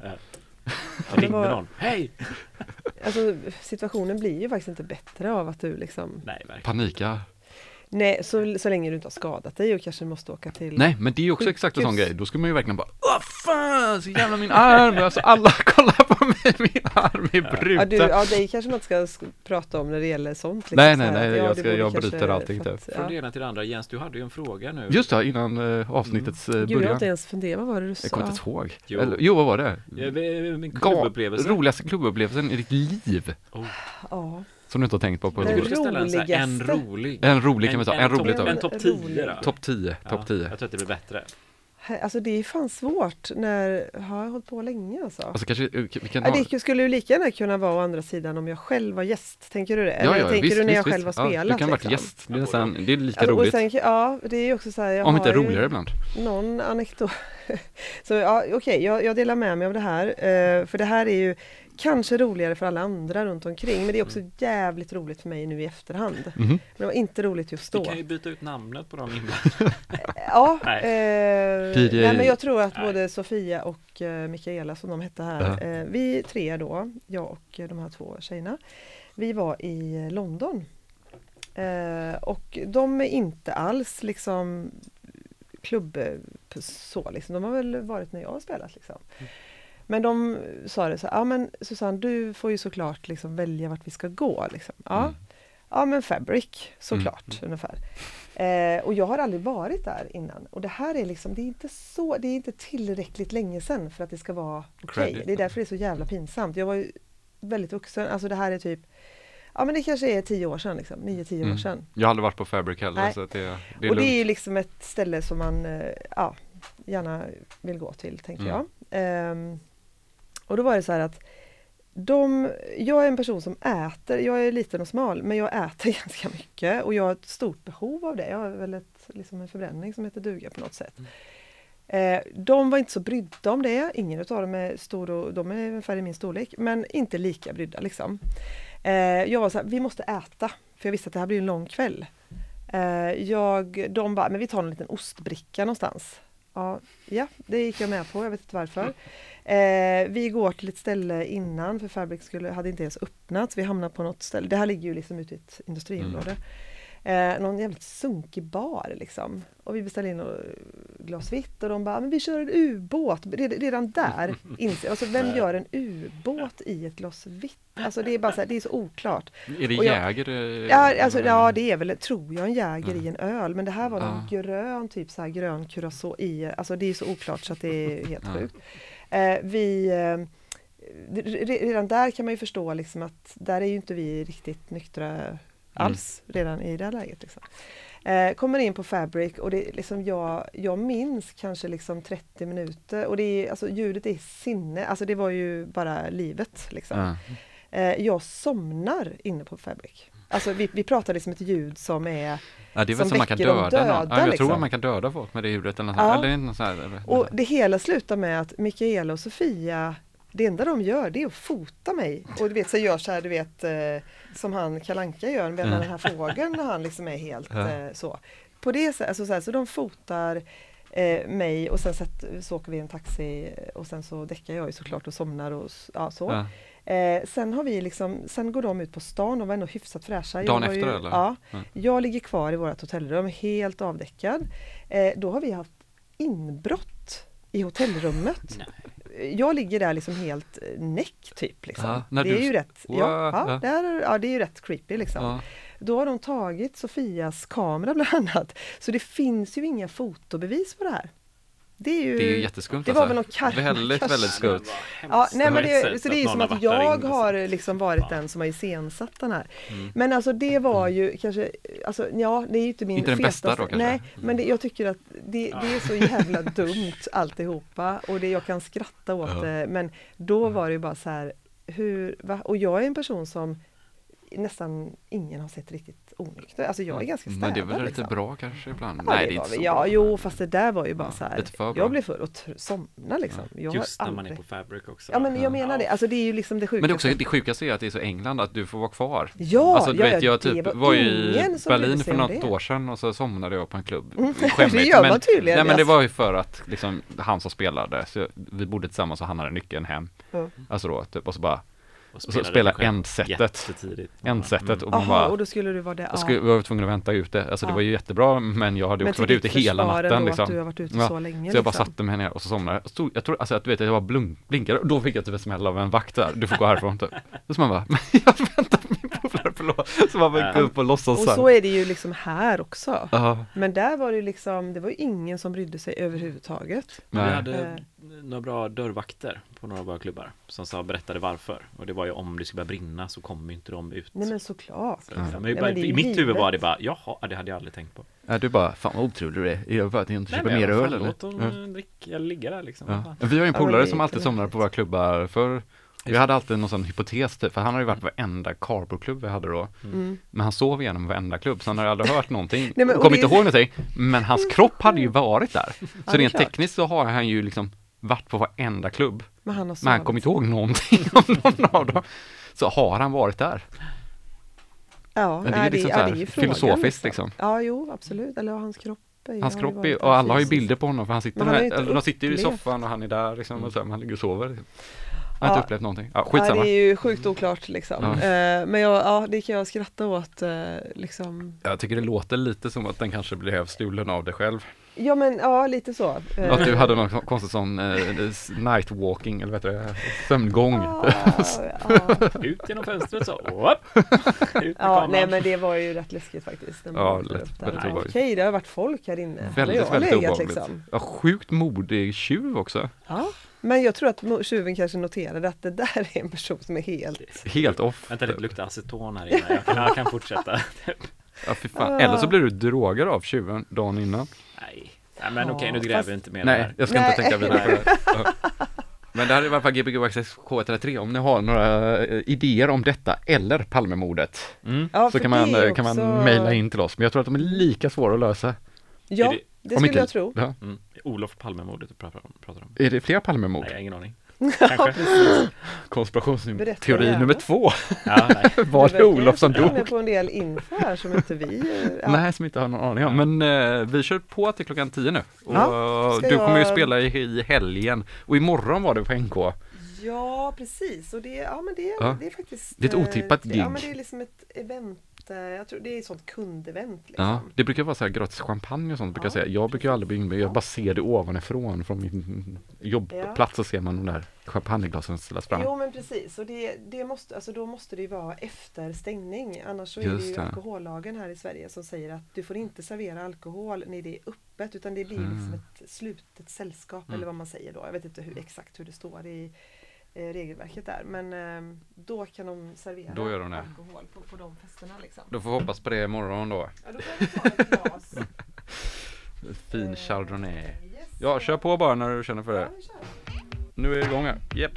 Speaker 2: Ringde
Speaker 3: var-
Speaker 2: någon. Hej!
Speaker 3: Alltså situationen blir ju faktiskt inte bättre av att du liksom
Speaker 2: Nej, verkligen.
Speaker 1: Panika.
Speaker 3: Nej, så, så länge du inte har skadat dig och kanske måste åka till
Speaker 1: Nej, men det är ju också exakt en sån grej. Då ska man ju verkligen bara Åh fan, så jävla min arm! Alltså alla kollar på mig, min arm är
Speaker 3: Ja,
Speaker 1: bruten.
Speaker 3: du, ja, dig kanske man inte ska sk- prata om när det gäller sånt. liksom,
Speaker 1: Nej, nej,
Speaker 3: här
Speaker 1: nej,
Speaker 3: att, ja,
Speaker 1: jag ska- jag bryter allting, typ.
Speaker 2: Från
Speaker 3: ja.
Speaker 2: det ena till det andra. Jens, du hade ju en fråga nu.
Speaker 1: Just det, innan eh, avsnittets eh,
Speaker 3: Gud, jag har
Speaker 1: början.
Speaker 3: inte ens funderat, vad var det du
Speaker 1: Jag kommer
Speaker 3: sa?
Speaker 1: inte ihåg.
Speaker 2: Jo.
Speaker 1: Eller, jo, vad var det?
Speaker 2: Ja, men- Min
Speaker 1: Ga-
Speaker 2: klubbupplevelse.
Speaker 1: Roligaste klubbupplevelsen i ditt liv.
Speaker 3: Ja.
Speaker 1: Som du inte har tänkt på på
Speaker 2: Jag
Speaker 3: Den
Speaker 2: ställa en, en
Speaker 3: roligaste.
Speaker 2: rolig.
Speaker 1: En rolig kan vi ta, en, rolig
Speaker 2: topp-
Speaker 1: tar
Speaker 2: En
Speaker 1: vi.
Speaker 2: topp 10
Speaker 3: Rolig.
Speaker 2: då.
Speaker 1: Topp 10,
Speaker 2: Ja,
Speaker 1: topp 10.
Speaker 2: Jag tror att det blir bättre.
Speaker 3: Alltså det är fan svårt när, har jag hållit på länge alltså?
Speaker 1: Alltså kanske vi kan
Speaker 3: Ja,
Speaker 1: ha...
Speaker 3: det skulle ju lika gärna kunna vara å andra sidan om jag själv var gäst, tänker du det?
Speaker 1: Ja,
Speaker 3: Eller
Speaker 1: ja,
Speaker 3: tänker
Speaker 1: visst,
Speaker 3: du när jag
Speaker 1: visst,
Speaker 3: själv har
Speaker 1: visst. Ja,
Speaker 3: spelat?
Speaker 1: du kan vara
Speaker 3: liksom?
Speaker 1: gäst. Det är, nästan, det är lika
Speaker 3: Alltså,
Speaker 1: roligt.
Speaker 3: sen, ja, det är också så här, jag
Speaker 1: Om inte
Speaker 3: har
Speaker 1: roligare ibland.
Speaker 3: någon anekdot. så ja, okej, jag, jag delar med mig av det här. eh, för det här är ju kanske roligare för alla andra runt omkring. Men det är också jävligt roligt för mig nu i efterhand.
Speaker 1: Mhm.
Speaker 3: Men det var inte roligt just
Speaker 2: Vi
Speaker 3: då.
Speaker 2: kan ju byta ut namnet på dem inblandade.
Speaker 3: Ja,
Speaker 2: Nej.
Speaker 3: eh,
Speaker 1: DJ.
Speaker 3: nej, men jag tror att
Speaker 2: Nej.
Speaker 3: både Sofia och eh, Mikaela som de hette här,
Speaker 1: Ja.
Speaker 3: eh, vi tre då, jag och de här två tjejerna, vi var i London. Eh, och de är inte alls liksom klubb så liksom, de har väl varit när jag har spelat liksom. Men de sa det så ja men Susanne du får ju såklart liksom välja vart vi ska gå liksom. Ja,
Speaker 1: Mm.
Speaker 3: ja men Fabric såklart ungefär. Eh, och jag har aldrig varit där innan. Och det här är liksom, det är inte så, det är inte tillräckligt länge sedan för att det ska vara okej.
Speaker 1: Credit.
Speaker 3: Det är därför det är så jävla pinsamt. Jag var ju väldigt vuxen, alltså det här är typ, ja men det kanske är tio år sedan liksom, nio, tio år
Speaker 1: Mm.
Speaker 3: sedan.
Speaker 1: Jag har aldrig varit på Fabric heller
Speaker 3: Nej.
Speaker 1: så det, det är
Speaker 3: och det är
Speaker 1: lugnt.
Speaker 3: ju liksom ett ställe som man, eh, ja, gärna vill gå till, tänker
Speaker 1: Mm.
Speaker 3: jag. Ehm, och då var det så här att de, jag är en person som äter, jag är liten och smal, men jag äter ganska mycket och jag har ett stort behov av det. Jag har väl ett, liksom en förbränning som heter duga på något sätt. Eh, de var inte så brydda om det, ingen av dem är stor och de är ungefär i min storlek, men inte lika brydda liksom. Eh, jag var så här, vi måste äta, för jag visste att det här blir en lång kväll. Eh, jag, de bara, men vi tar en liten ostbricka någonstans. Ja, ja, det gick jag med på, jag vet inte varför. Eh, vi går till ett ställe innan, för Fabric skulle, hade inte ens öppnat. Vi hamnar på något ställe, det här ligger ju liksom ute i ett industriområde. Eh, någon jävligt sunkig bar liksom. Och vi beställer in ett glas vitt och de bara, men vi kör en ubåt. Red- Redan där inser alltså vem gör en ubåt i ett glas vitt? Alltså det är bara så här, det är så oklart.
Speaker 1: Är det
Speaker 3: och jag-
Speaker 1: Jäger? eh,
Speaker 3: Ja, alltså, ja det är väl, tror jag, en Jäger i en öl. Men det här var någon
Speaker 1: Ja.
Speaker 3: grön, typ så här grön curacao i, alltså det är så oklart så att det är helt sjukt. Eh, vi, eh, re- redan där kan man ju förstå liksom att där är ju inte vi riktigt nyktra alls redan i det här läget. Liksom. Eh, kommer in på Fabric och det liksom jag, jag minns kanske liksom 30 minuter och det är, alltså ljudet är sinne, alltså det var ju bara livet liksom.
Speaker 1: Ja.
Speaker 3: Eh, jag somnar inne på Fabric. Alltså vi, vi pratar liksom ett ljud som är
Speaker 1: Ja, det är väl
Speaker 3: som
Speaker 1: man kan
Speaker 3: de
Speaker 1: döda, någon.
Speaker 3: döda,
Speaker 1: Ja, jag
Speaker 3: liksom.
Speaker 1: tror att man kan döda folk med det ljudet eller något
Speaker 3: Ja.
Speaker 1: Eller något sånt här,
Speaker 3: Och det hela slutar med att Mikaela och Sofia det enda de gör det är att fota mig och du vet så gör så här du vet eh, som han Kalanka gör med
Speaker 1: Mm.
Speaker 3: den här fågeln när han liksom är helt
Speaker 1: Ja.
Speaker 3: eh, så. På det sättet, alltså så, här, så de fotar eh, mig och sen sätt, så åker vi i en taxi och sen så däckar jag ju såklart och somnar och ja, så.
Speaker 1: Ja.
Speaker 3: Eh, sen har vi liksom, sen går de ut på stan, de var ändå hyfsat fräscha. Jag
Speaker 1: Dagen efter,
Speaker 3: ju,
Speaker 1: eller?
Speaker 3: Ja.
Speaker 1: Ja.
Speaker 3: Jag ligger kvar i vårt hotellrum, helt avdäckad. Eh, då har vi haft inbrott i hotellrummet. Jag ligger där liksom helt eh, näck typ. Liksom. Det
Speaker 1: du
Speaker 3: är ju rätt, ja,
Speaker 1: Wow,
Speaker 3: ja,
Speaker 1: ja.
Speaker 3: Det är, ja, det är ju rätt creepy liksom.
Speaker 1: Ja.
Speaker 3: Då har de tagit Sofias kamera bland annat. Så det finns ju inga fotobevis på det här. Det är ju,
Speaker 1: Det är ju jätteskumt
Speaker 3: det var
Speaker 1: alltså.
Speaker 3: väl något karma
Speaker 1: Väldigt,
Speaker 3: kanske.
Speaker 1: väldigt skumt.
Speaker 3: Ja, nej, men det, så det är ju som att jag har liksom varit
Speaker 2: Ja.
Speaker 3: den som har iscensatt den här.
Speaker 2: Mm.
Speaker 3: Men alltså det var ju kanske, alltså ja det är ju inte min
Speaker 1: Inte den bästa
Speaker 3: fetaste,
Speaker 1: då, kanske?
Speaker 3: Nej, men det, jag tycker att det, det är så jävla dumt alltihopa och det, jag kan skratta åt
Speaker 1: Ja.
Speaker 3: det men då var det ju bara så här, hur, va? Och jag är en person som nästan ingen har sett riktigt onykter, alltså jag är ganska städad
Speaker 1: Men det är väl lite
Speaker 3: liksom.
Speaker 1: bra kanske ibland?
Speaker 3: Ja,
Speaker 1: Nej,
Speaker 3: det
Speaker 1: det är inte så
Speaker 3: Ja,
Speaker 1: bra.
Speaker 3: jo, fast det där var ju bara
Speaker 1: Ja,
Speaker 3: så här. Jag blev full och somnade liksom. Jag har
Speaker 2: Just när man är
Speaker 3: aldrig-
Speaker 2: på Fabric också.
Speaker 3: Ja, men jag
Speaker 1: Ja.
Speaker 3: menar det. Alltså det är ju liksom det sjukaste.
Speaker 1: Men det också det sjukaste är att det är så England att du får vara kvar.
Speaker 3: Ja,
Speaker 1: alltså du
Speaker 3: ja,
Speaker 1: vet
Speaker 3: ja,
Speaker 1: jag
Speaker 3: det
Speaker 1: typ
Speaker 3: var
Speaker 1: var ju i Berlin för något
Speaker 3: det.
Speaker 1: år sedan och så somnade jag på en klubb.
Speaker 3: Mm,
Speaker 1: Skämmigt,
Speaker 3: det gör
Speaker 1: men-
Speaker 3: man tydligen.
Speaker 1: Nej men det var ju för att liksom han som spelade, så vi bodde tillsammans och han hade nyckeln hem.
Speaker 3: Ja.
Speaker 1: Alltså då typ och så bara,
Speaker 2: Och
Speaker 1: så
Speaker 2: spelade
Speaker 1: spela
Speaker 2: det själv
Speaker 1: endsetet.
Speaker 2: Jättetidigt.
Speaker 1: endsetet och man
Speaker 3: Jaha,
Speaker 1: bara
Speaker 3: och då skulle du vara det.
Speaker 1: jag skulle, var tvungen att vänta ute, alltså det var ju jättebra men jag hade
Speaker 3: Men
Speaker 1: också varit ute hela natten liksom.
Speaker 3: att du har varit ute
Speaker 1: Ja,
Speaker 3: så länge.
Speaker 1: Så jag bara
Speaker 3: liksom.
Speaker 1: satte mig ner och så somnade jag. Stod, jag tror, alltså att du vet, jag var blunk, blinkade och då fick jag typ en smäll av en vakt där. Du får gå härifrån typ. Och så man bara, men jag väntar förlåt. Så man bara gick upp och låtsas
Speaker 3: Och
Speaker 1: så
Speaker 3: är det ju liksom här också.
Speaker 1: Ja,
Speaker 3: Men där var det ju liksom, det var ju ingen som brydde sig överhuvudtaget.
Speaker 2: Men vi hade
Speaker 3: Eh.
Speaker 2: några bra dörrvakter på några av våra klubbar som sa, berättade varför. Och det var ju om det skulle börja brinna så kommer inte de ut.
Speaker 3: Nej men såklart.
Speaker 2: Så,
Speaker 1: Ja.
Speaker 2: men
Speaker 3: Nej,
Speaker 2: bara,
Speaker 3: men
Speaker 2: I
Speaker 3: ju
Speaker 2: mitt huvud var det bara, jaha, det hade jag aldrig tänkt på.
Speaker 1: Ja, du bara, fan vad otrolig du är. Det för att jag inte köper
Speaker 2: men
Speaker 1: mer öl eller?
Speaker 2: Låt dem
Speaker 1: Ja.
Speaker 2: eh, dricka, ligga där liksom.
Speaker 1: Ja. Vi har ju en
Speaker 3: Ja,
Speaker 1: polare
Speaker 3: det
Speaker 1: som alltid somnade på våra klubbar för vi hade alltid någon sån hypotes typ, för han hade ju varit på varenda carpoolklubb vi hade då.
Speaker 3: Mm.
Speaker 1: Men han sov igenom varenda klubb, så han hade aldrig hört någonting.
Speaker 3: Nej, men-
Speaker 1: Kom inte
Speaker 3: det är-
Speaker 1: ihåg någonting. Men hans kropp hade ju varit där. Så
Speaker 3: det är
Speaker 1: rent
Speaker 3: klart.
Speaker 1: tekniskt så har han ju liksom varit på varenda klubb.
Speaker 3: Men han har
Speaker 1: Men han kommer inte ihåg någonting om någon av dem. Så har han varit där.
Speaker 3: Ja,
Speaker 1: Men det är
Speaker 3: nej,
Speaker 1: liksom
Speaker 3: ja,
Speaker 1: så här
Speaker 3: det är ju frågan,
Speaker 1: filosofiskt, liksom.
Speaker 3: Ja, jo, absolut. Eller hans kropp
Speaker 1: Hans
Speaker 3: har
Speaker 1: kropp är, och alla har ju bilder på honom för han sitter
Speaker 3: han har inte
Speaker 1: eller de sitter ju i soffan och han är där liksom och så, men han ligger och sover. Liksom. Han har
Speaker 3: Ja.
Speaker 1: inte upplevt någonting. Ja,
Speaker 3: Ja,
Speaker 1: skitsamma.
Speaker 3: det är ju sjukt oklart liksom.
Speaker 1: Ja.
Speaker 3: Eh, men jag, ja, det kan jag skratta åt eh, liksom.
Speaker 1: Jag tycker det låter lite som att den kanske blev stulen av dig själv.
Speaker 3: Ja men ja, lite så.
Speaker 1: Att du hade någon konstig sån eh, night walking eller vad heter det, sömngång.
Speaker 3: Ja, ja.
Speaker 2: Ut genom fönstret så, whoop, ut
Speaker 3: ja, nej men det var ju rätt läskigt faktiskt. när man
Speaker 1: Ja, lätt-
Speaker 3: upp
Speaker 1: väldigt
Speaker 3: Ja,
Speaker 1: obehagligt.
Speaker 3: Okej, det har varit folk här inne.
Speaker 1: Väldigt,
Speaker 3: jag
Speaker 1: väldigt
Speaker 3: legat,
Speaker 1: obehagligt.
Speaker 3: Liksom.
Speaker 1: Ja, sjukt modig tjuv också.
Speaker 3: Ja. Men jag tror att tjuven kanske noterade att det där är en person som är helt...
Speaker 1: Helt off.
Speaker 2: Vänta det luktar aceton här inne. Jag kan, jag kan fortsätta.
Speaker 1: Ja, fy fan. Eller så blir du drogad av tjuven dagen innan.
Speaker 2: Nej, nej men okej, nu gräver vi inte mer
Speaker 1: Nej, jag ska
Speaker 3: Nej.
Speaker 1: inte tänka vidare på det. Ja. Men det här är i alla fall Gbg Access K103 om ni har några eh, idéer om detta eller Palmemordet.
Speaker 2: Mm.
Speaker 3: Ja,
Speaker 1: så
Speaker 3: för
Speaker 1: kan man, eh, kan man
Speaker 3: också-
Speaker 1: mejla in till oss. Men jag tror att de är lika svåra att lösa.
Speaker 3: Ja,
Speaker 2: Är
Speaker 3: det,
Speaker 1: Om
Speaker 3: skulle jag tro.
Speaker 1: Ja.
Speaker 2: Mm. Olof Palme-mordet du pratar om. Pratar om.
Speaker 1: Är det fler Palmemord?
Speaker 2: Nej, jag har ingen aning.
Speaker 3: Ja.
Speaker 1: Konspirationsteori nummer två.
Speaker 2: Ja, nej.
Speaker 1: Var
Speaker 3: Du
Speaker 1: det Olof som dog?
Speaker 3: på en del info här som inte vi... Ja.
Speaker 1: Nej, som inte har någon aning om. Men eh, vi kör på till klockan 10 nu. Och
Speaker 3: Ja,
Speaker 1: du kommer ju spela i, i helgen. Och imorgon var det på NK.
Speaker 3: Ja, precis. Och det, ja, men det,
Speaker 1: Ja.
Speaker 3: det är faktiskt...
Speaker 1: Det är ett
Speaker 3: eh,
Speaker 1: otippat
Speaker 3: Ja,
Speaker 1: gig.
Speaker 3: men det är liksom ett event. Eh, Jag tror det är ett sånt kundevent. Liksom.
Speaker 1: Ja, det brukar vara så här gratis champagne och sånt brukar jag
Speaker 3: Ja,
Speaker 1: säga. Jag brukar aldrig bli inbjuden. Jag bara ser det ovanifrån från min jobbplats så ser man de där champagneglasen ställas fram.
Speaker 3: Jo men precis, och det, det måste, alltså då måste det ju vara efter stängning. Annars så är
Speaker 1: Just
Speaker 3: det ju
Speaker 1: det.
Speaker 3: alkohollagen här i Sverige som säger att du får inte servera alkohol när det är öppet utan det blir
Speaker 1: Mm.
Speaker 3: liksom ett slutet sällskap eller vad man säger då. Jag vet inte hur, exakt hur det står i regelverket där men eh, då kan de servera
Speaker 1: Då gör de det.
Speaker 3: alkohol på, på de festerna liksom.
Speaker 1: Då får vi hoppas på det imorgon då.
Speaker 3: Ja, då får vi ta ett glas.
Speaker 1: Fin
Speaker 3: Eh,
Speaker 1: chardonnay.
Speaker 3: Yes.
Speaker 1: Ja, kör på bara när du känner för
Speaker 3: Ja,
Speaker 1: det.
Speaker 3: kör.
Speaker 1: Nu är det igång här. Yep.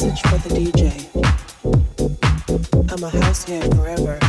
Speaker 8: Message for the DJ. I'm a househead forever,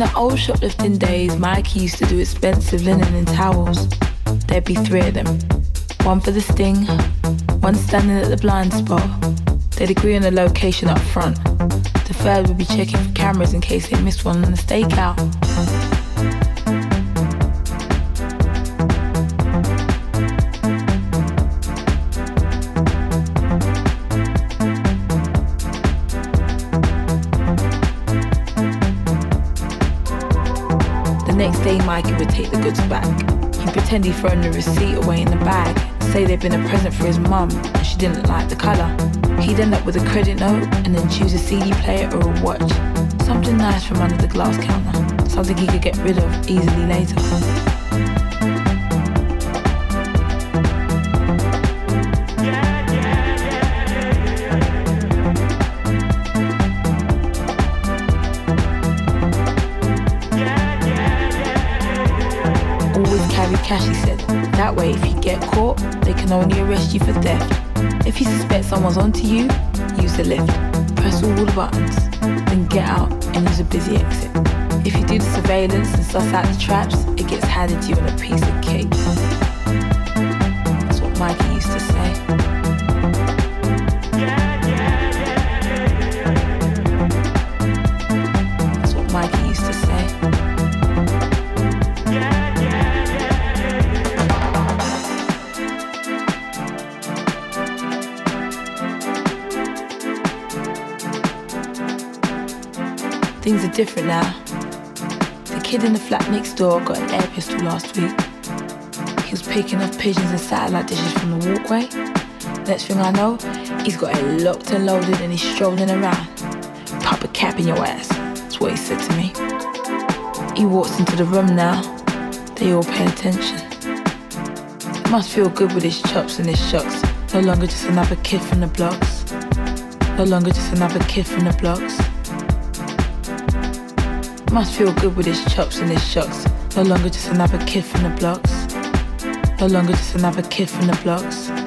Speaker 8: the
Speaker 9: old shoplifting days, Mikey used to do expensive linen and towels. There'd be three of them. One for the sting, one standing at the blind spot. They'd agree on the location up front. The third would be checking for cameras in case they missed one on the stakeout. Mikey would take the goods back. He'd pretend he'd thrown the receipt away in the bag, say they'd been a present for his mum and she didn't like the colour. He'd end up with a credit note and then choose a CD player or a watch. Something nice from under the glass counter, something he could get rid of easily later. Cash, said. That way, if you get caught, they can only arrest you for theft. If you suspect someone's onto you, use the lift. Press all the buttons, then get out and use a busy exit. If you do the surveillance and suss out the traps, it gets handed to you in a piece of cake. Different now. The kid in the flat next door got an air pistol last week. He was picking up pigeons and satellite dishes from the walkway. Next thing I know, he's got it locked and loaded and he's strolling around. Pop a cap in your ass. That's what he said to me. He walks into the room now. They all pay attention. Must feel good with his chops and his shucks. No longer just another kid from the blocks. No longer just another kid from the blocks. Must feel good with his chops and his shucks. No longer just another kid from the blocks. No longer just another kid from the blocks.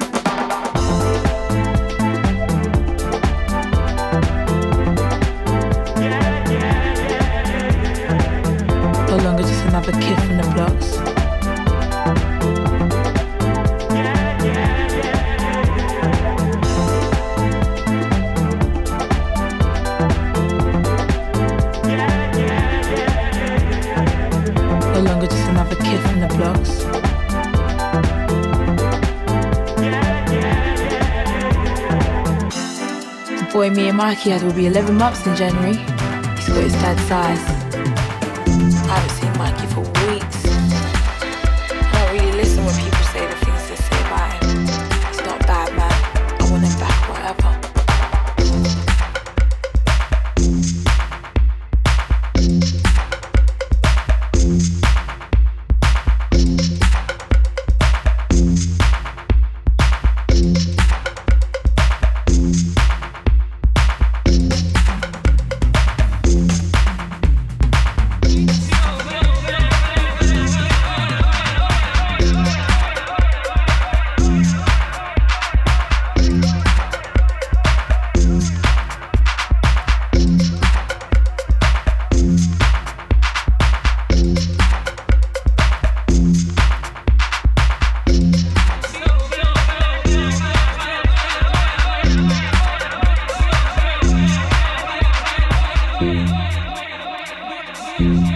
Speaker 9: Me and Mikey had will be 11 months in January. He's got his dad's size.
Speaker 10: Thank